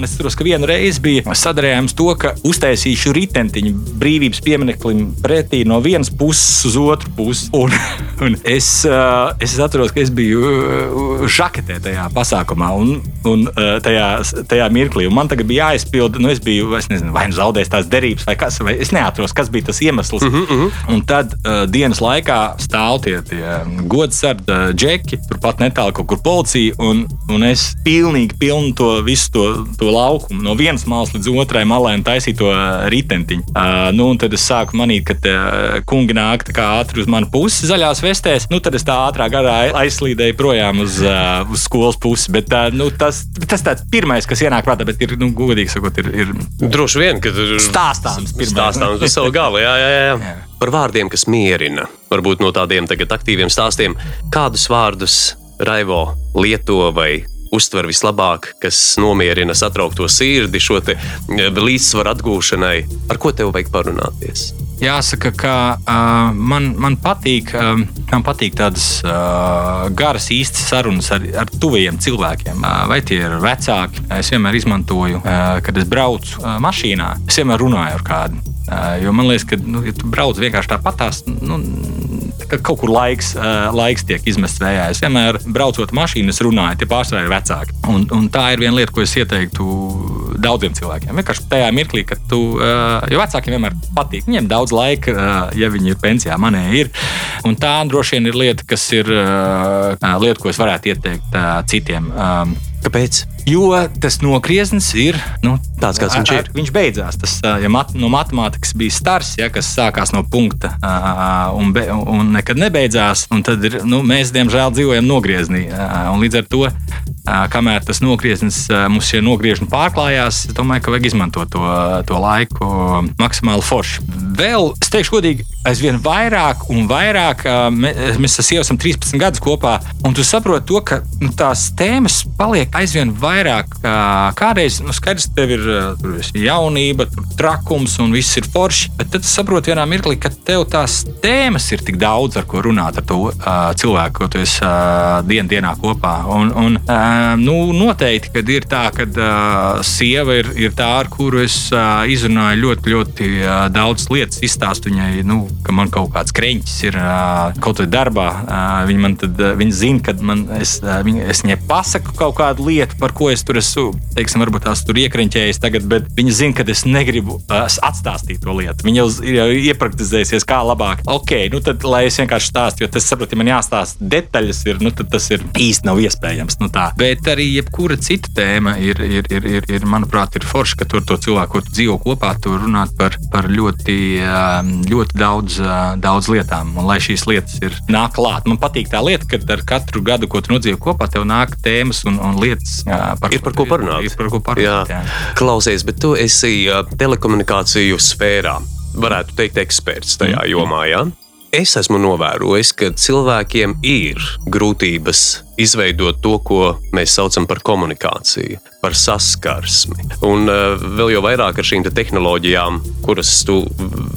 S2: Es atceros, ka vienu reizi bija sadarījums to, ka uztaisīšu ritentiņu brīvības piemineklim pretī no vienas puses uz otru pusi. Un, <laughs> un es, uh, es atceros, ka es biju žaketē tajā pasākumā un, un tajā, tajā mirklī. Un man tagad bija jāizpilda, nu es biju, es nezinu, vai nu zaudējis tās derības, vai kas, vai es neatceros, kas bija tas iemesls. Uh -huh, uh -huh. Un tad uh, dienas laikā stāv tie, tie godsardi, uh, džeki, turpat netālu kaut kur policija, un, un es pilnīgi pilnu to visu to, to laukumu no vienas malas līdz otrai malai un taisīju to uh, ritentiņu. Uh, nu, tad es sāku manīt, ka uh, kungi nāk tā kā ātri uz manu pusi zaļās vestēs. Nu, tad es tā ātrāk garā aizslīdēju projām uz, uh, uz skolas pusi. Bet, uh, nu, tas, tas tāds pirmais, kas ienāk prātā, bet ir, nu, godīgi sakot, ir, ir
S1: Droši vien, ka tur
S2: Stāstāms pirmais.
S1: Stāstāms uz savu galu, jā, jā, jā.
S2: Jā.
S1: Par vārdiem, kas mierina. Varbūt no tādiem tagad aktīviem stāstiem. Kādus vārdus Raivo lieto vai uztver vislabāk, kas nomierina satraukto sirdi, šo eh, līdzsvaru atgūšanai? Ar ko tev vajag parunāties?
S2: Jāsaka, ka uh, man, man patīk, uh, man patīk tādas uh, garas, īstas sarunas ar, ar tuviem cilvēkiem. Uh, vai tie ir vecāki? Es vienmēr izmantoju, uh, kad es braucu uh, mašīnā. Es vienmēr runāju ar kādu. Jo man liekas, ka, nu, ja tu brauc vienkārši tāpatās, nu, kā kaut kur laiks, laiks tiek izmests vējā. Es vienmēr braucot mašīnu, runāju, tie pārsvarā ir vecāki. Un, un tā ir viena lieta, ko es ieteiktu daudziem cilvēkiem. Vienkārši tajā mirklī, kad tu, jo vecākiem vienmēr patīk, viņiem daudz laika, ja viņi ir pensijā, manē ir. Un tā droši vien ir lieta, kas ir lieta, ko es varētu ieteikt citiem.
S1: Kāpēc?
S2: Jo tas nogrieznis ir nu,
S1: Tāds, kāds viņš ir.
S2: Viņš beidzās. Tas, ja mat, no matemātikas bija stars, ja, kas sākās no punkta un, be, un nekad nebeidzās. un Tad ir, nu, mēs, diemžēl, dzīvojam un Līdz ar to, kamēr tas nogrieznis mums šie nogriežņi pārklājās, es domāju, ka vajag izmantot to, to laiku maksimāli forši. Vēl, es teikšu, godīgi, aizvien vairāk un vairāk mēs ar sievu esam 13 gadus kopā, un tu saproti to, ka nu, tās tēmas paliek aizvien vairāk. Kādreiz, nu, skaidrs, tev ir tur jaunība, tur trakums un viss ir forši, bet tad saproti vienā mirklī, ka tev tās tēmas ir tik daudz, ar ko runāt ar to cilvēku, ko tu esi ā, dien, dienā kopā. Un, un, nu, noteikti, kad ir tā, ka sieva ir, ir tā, ar kuru es ā, izrunāju ļoti, ļoti ā, daudz lietas, izstāstu viņai, nu, ka man kaut kāds kreņķis ir ā, kaut vai darbā. ā, Viņa man tad, ā, viņa zina, kad man, es, ā, viņa, es viņai pasaku kaut kādu lietu, par ko es tur esmu, teiksim, varbūt tās tur iekriņķējis tagad, bet viņa zina, ka es negribu ā, atstāstīt to lietu. Viņa jau ir iepraktizējusies, kā labāk. Ok, nu tad, lai es vienkārši stāstu, jo tas, saprotu, ja man jāstāsta detaļas, ir, nu, tad tas ir īsti nav iespējams. Nu, tā. Bet arī jebkura cita tēma ir, ir, ir, ir, ir manuprāt, ir forši, ka tur to cilvēku, ko tu dzīvo kopā, tur runāt par, par ļoti, ām, ļoti daudz, ā, daudz lietām. Un lai šīs lietas ir nāk klāt, man patīk tā lieta, ka ar katru gadu, ko tu nodzīvo kopā, tev nāk tēmas un, un lietas, ā, par,
S1: Ir par ko parunāt.
S2: Ir, par ko parunāt. Jā.
S1: Klausies, bet tu esi ā, telekomunikāciju sfērā. Varētu teikt, eksperts tajā
S2: Mm.
S1: jomā. Ja? Es esmu novērojis, ka cilvēkiem ir grūtības izveidot to, ko mēs saucam par komunikāciju, par saskarsmi. Un uh, vēl jau vairāk ar šīm te tehnoloģijām, kuras tu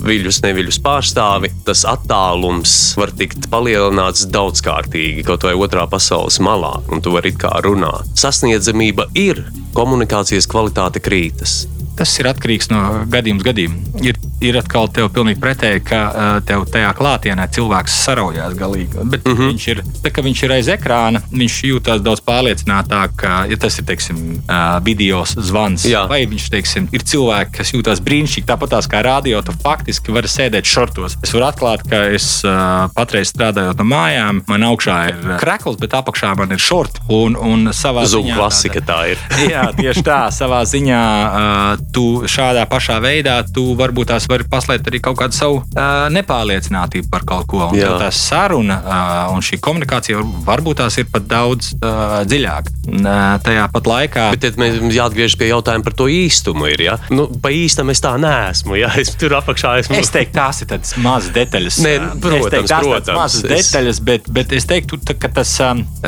S1: viļus, neviļus pārstāvi, tas attālums var tikt palielināts daudzkārtīgi, kaut vai otrā pasaules malā, un tu vari it kā runāt. Sasniedzamība ir, komunikācijas kvalitāte krītas.
S2: Tas ir atkarīgs no gadījuma uz gadījumu. Ir, ir atkal tev pilnīgi pretēji, ka uh, tev tajā klātienē cilvēks saraujās galīgi. Bet mm
S1: Mhm.
S2: -hmm. viņš, ir, tā, ka viņš ir aiz ekrāna, viņš jūtas daudz pārliecinātāk, ka, ja tas ir teiksim, uh, video zvans,
S1: Jā.
S2: vai viņš teiksim, ir cilvēki, kas jūtas brīnišķīgi, tāpat tās kā radio, tu faktiski vari sēdēt šortos. Es varu atklāt, ka es uh, patreiz strādājot no mājām, man augšā ir uh, krekls, bet apakšā man ir šorti. Un, un savā
S1: Zūmu klasika tā ir. <laughs>
S2: Jā, tieši tā. Savā ziņā uh, tu šādā pašā veidā tu varbūt tās vari paslēpt arī kaut kādu savu uh, nepārliecinātību par kaut ko. Un tā saruna uh, un šī komunikācija var- varbūt tās ir pat daudz uh, dziļāka. Uh, tajā pat laikā.
S1: Bet tad mēs jāatgriežas pie jautājuma par to īstumu. Ir, ja? nu, pa īstam es tā neesmu. Ja? Es tur apakšā esmu.
S2: Es teiktu, tās ir tādas mazas detaļas.
S1: Nē, protams,
S2: teiktu, tās
S1: protams.
S2: mazas
S1: Es-
S2: detaļas, bet, bet es teiktu, ka tas,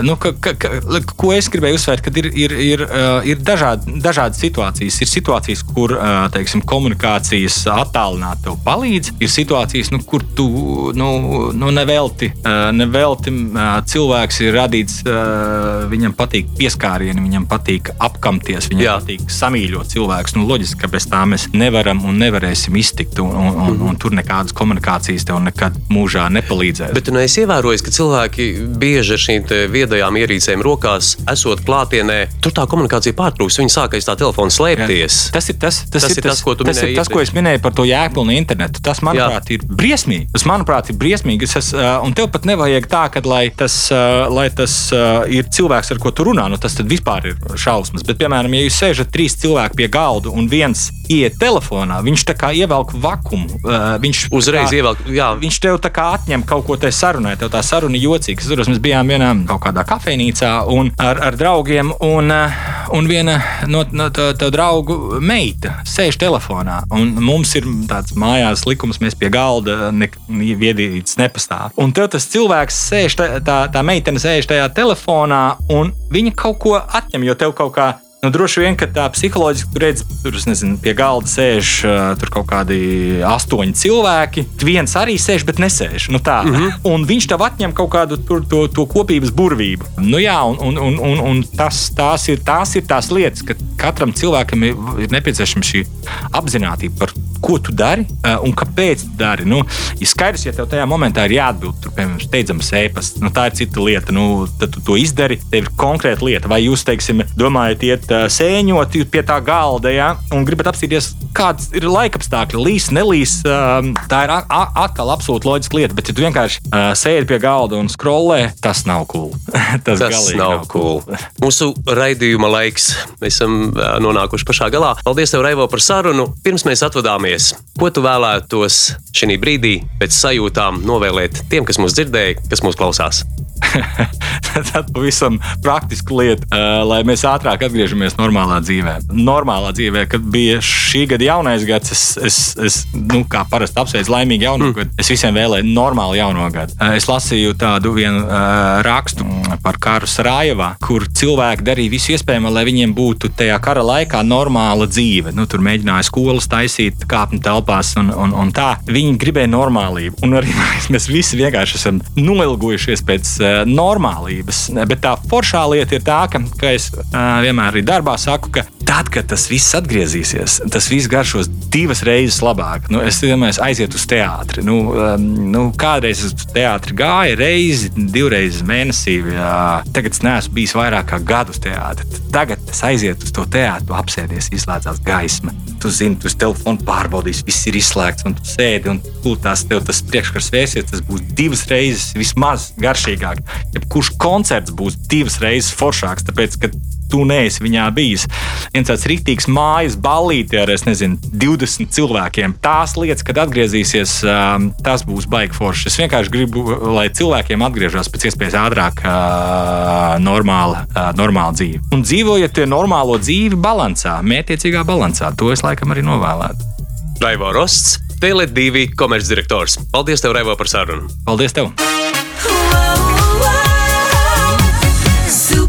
S2: nu, ka, ka, ka, ko es gribēju uzsvērt, ka ir, ir, ir, ir dažādi, dažādas situācijas. Ir situācijas, kur ā, teiksim, komunikācijas attālināti tev palīdz. Ir situācijas, nu, kur tu nu, nu, nevelti, nevelti cilvēks ir radīts, viņam patīk pieskārieni, viņam patīk apkamties, viņam
S1: Jā.
S2: patīk samīļot cilvēkus. Nu, loģiski, ka bez tā mēs nevaram un nevarēsim iztikt, un, un, un, un tur nekādas komunikācijas tev nekad mūžā nepalīdzēs.
S1: Bet tu neesi ievērojis, ka cilvēki bieži ar šīm viedajām ierīcēm rokās, esot klātienē, tur tā komunikācija pārtrūks. Viņi sāk aiz tā telefona slēpties.
S2: Tas ir tas, tas,
S1: Tas ir tas, ko tu
S2: tas, ir tas, ko es minēju par to jēgpilnu internetu. Tas, manuprāt, Jā. ir briesmīgi. Tas, manuprāt, ir briesmīgi. Es, uh, un tev pat nevajag tā, ka, lai tas, uh, lai tas uh, ir cilvēks, ar ko tu runā, nu, tas tad vispār ir šausmas. Bet, piemēram, ja jūs sēžat trīs cilvēki pie galda un viens iet telefonā, viņš tā kā ievelk vakumu. Uh, viņš
S1: Uzreiz
S2: kā-
S1: ievelk, jā.
S2: Viņš tev tā kā atņem kaut ko tajā sarunā, tev tā saruna jocīga. Atceros, mēs bijām vienā kaut kādā kafejnīcā un ar, ar draugiem, un, eh, un viena no, no tā draugu meita sēž telefonā. Un mums ir tāds mājās likums, mēs pie galda neviedīts nepastāv. Un tev tas cilvēks sēž, tā, tā, tā meitene sēž tajā telefonā, un viņa kaut ko atņem, jo tev kaut kā. Nu, droši vien, ka tā psiholoģiski tur redz, tur nezinu, pie galda sēž uh, tur kaut kādi astoņi cilvēki. Viens arī sēž, bet nesēž. Nu, tā. mm -hmm. Un viņš tev atņem kaut kādu tur, to, to kopības burvību. Nu, jā, un, un, un, un, un tas, tās, ir, tās ir tās lietas, ka katram cilvēkam ir, ir nepieciešama šī apziņotība par ko tu dari uh, un kāpēc tu dari. Nu, ja skaidrs, ja tev tajā momentā ir jāatbild, tur, piemēram, steidzams ēpasts, nu, tā ir cita lieta. Nu, tad tu to izdari, tev ir konkrēta lieta. Vai jūs, teiksim, domājat, iet sēņot pie tā galda ja, un gribat apstīties, kāds ir laikapstākļi, līs, nelīs. Tā ir atkal absolūti loģiska lieta. Bet, ja tu vienkārši sēdi pie galda un skrolē, tas nav cool. <laughs> tas
S1: Tas nav cool. <laughs> Mūsu raidījuma laiks. Mēs esam nonākuši pašā galā. Paldies, tev, Raivo, par sarunu. Pirms mēs atvadāmies, ko tu vēlētos šī brīdī pēc sajūtām novēlēt tiem, kas mūs dzirdēja, kas mūs klausās? <laughs>
S2: Tad pavisam praktiska lieta, uh, lai mēs ātrāk atgriežamies normālā dzīvē. Normālā dzīvē, kad bija šī gada jaunais gads, es, es, es nu, kā parasti apsveicu laimīgu jauno mm. gadu. Es visiem vēlēju normālu jauno gadu. Uh, Es lasīju tādu vienu uh, rakstu par karu Sarajevā, kur cilvēki darīja visu iespējamo, lai viņiem būtu tajā kara laikā normāla dzīve. Nu, tur mēģināja skolas taisīt, kāpņu telpās un, un, un tā. Viņi gribēja normālību. Un arī mēs visi vienkārši esam noilgušies pēc uh, normālības. Bet tā foršā lieta ir tā, ka, ka es vienmēr arī darbā saku, ka tad, kad tas viss atgriezīsies, tas viss garšos divas reizes labāk. Nu, es domāju, aiziet uz teātri. Nu, nu, kādreiz es uz teātri gāju, reizi, divreiz mēnesī. Jā. Tagad es neesmu bijis vairāk kā gadu uz teātri. Tagad es aizietu uz to teātri, apsēdies, izslēdzās gaisma. Tu zini, tu uz telefona pārbaudīsi, viss ir izslēgts, un tu sēdi un tās tev tas priekškars vēsies. Tas būs divas reizes vismaz garšīgāk. Jebkurš koncerts būs divas reizes foršāks, tāpēc, ka tu neesi viņā bijis. Viens tāds rīktīgs mājas ballīte ar, es nezinu, 20 cilvēkiem. Tās lietas, kad atgriezīsies, um, tas būs baigi forši. Es vienkārši gribu, lai cilvēkiem atgriežas pēc iespējas ātrāk uh, normāla, uh, normāla dzīve. Un dzīvojiet tie normālo dzīvi balansā, mētiecīgā balansā. To es laikam arī novēlētu.
S1: Raivo Rosts, Tele2 komercdirektors. Paldies, tev, Raivo, par sarunu.
S2: Paldies tev!
S3: Super.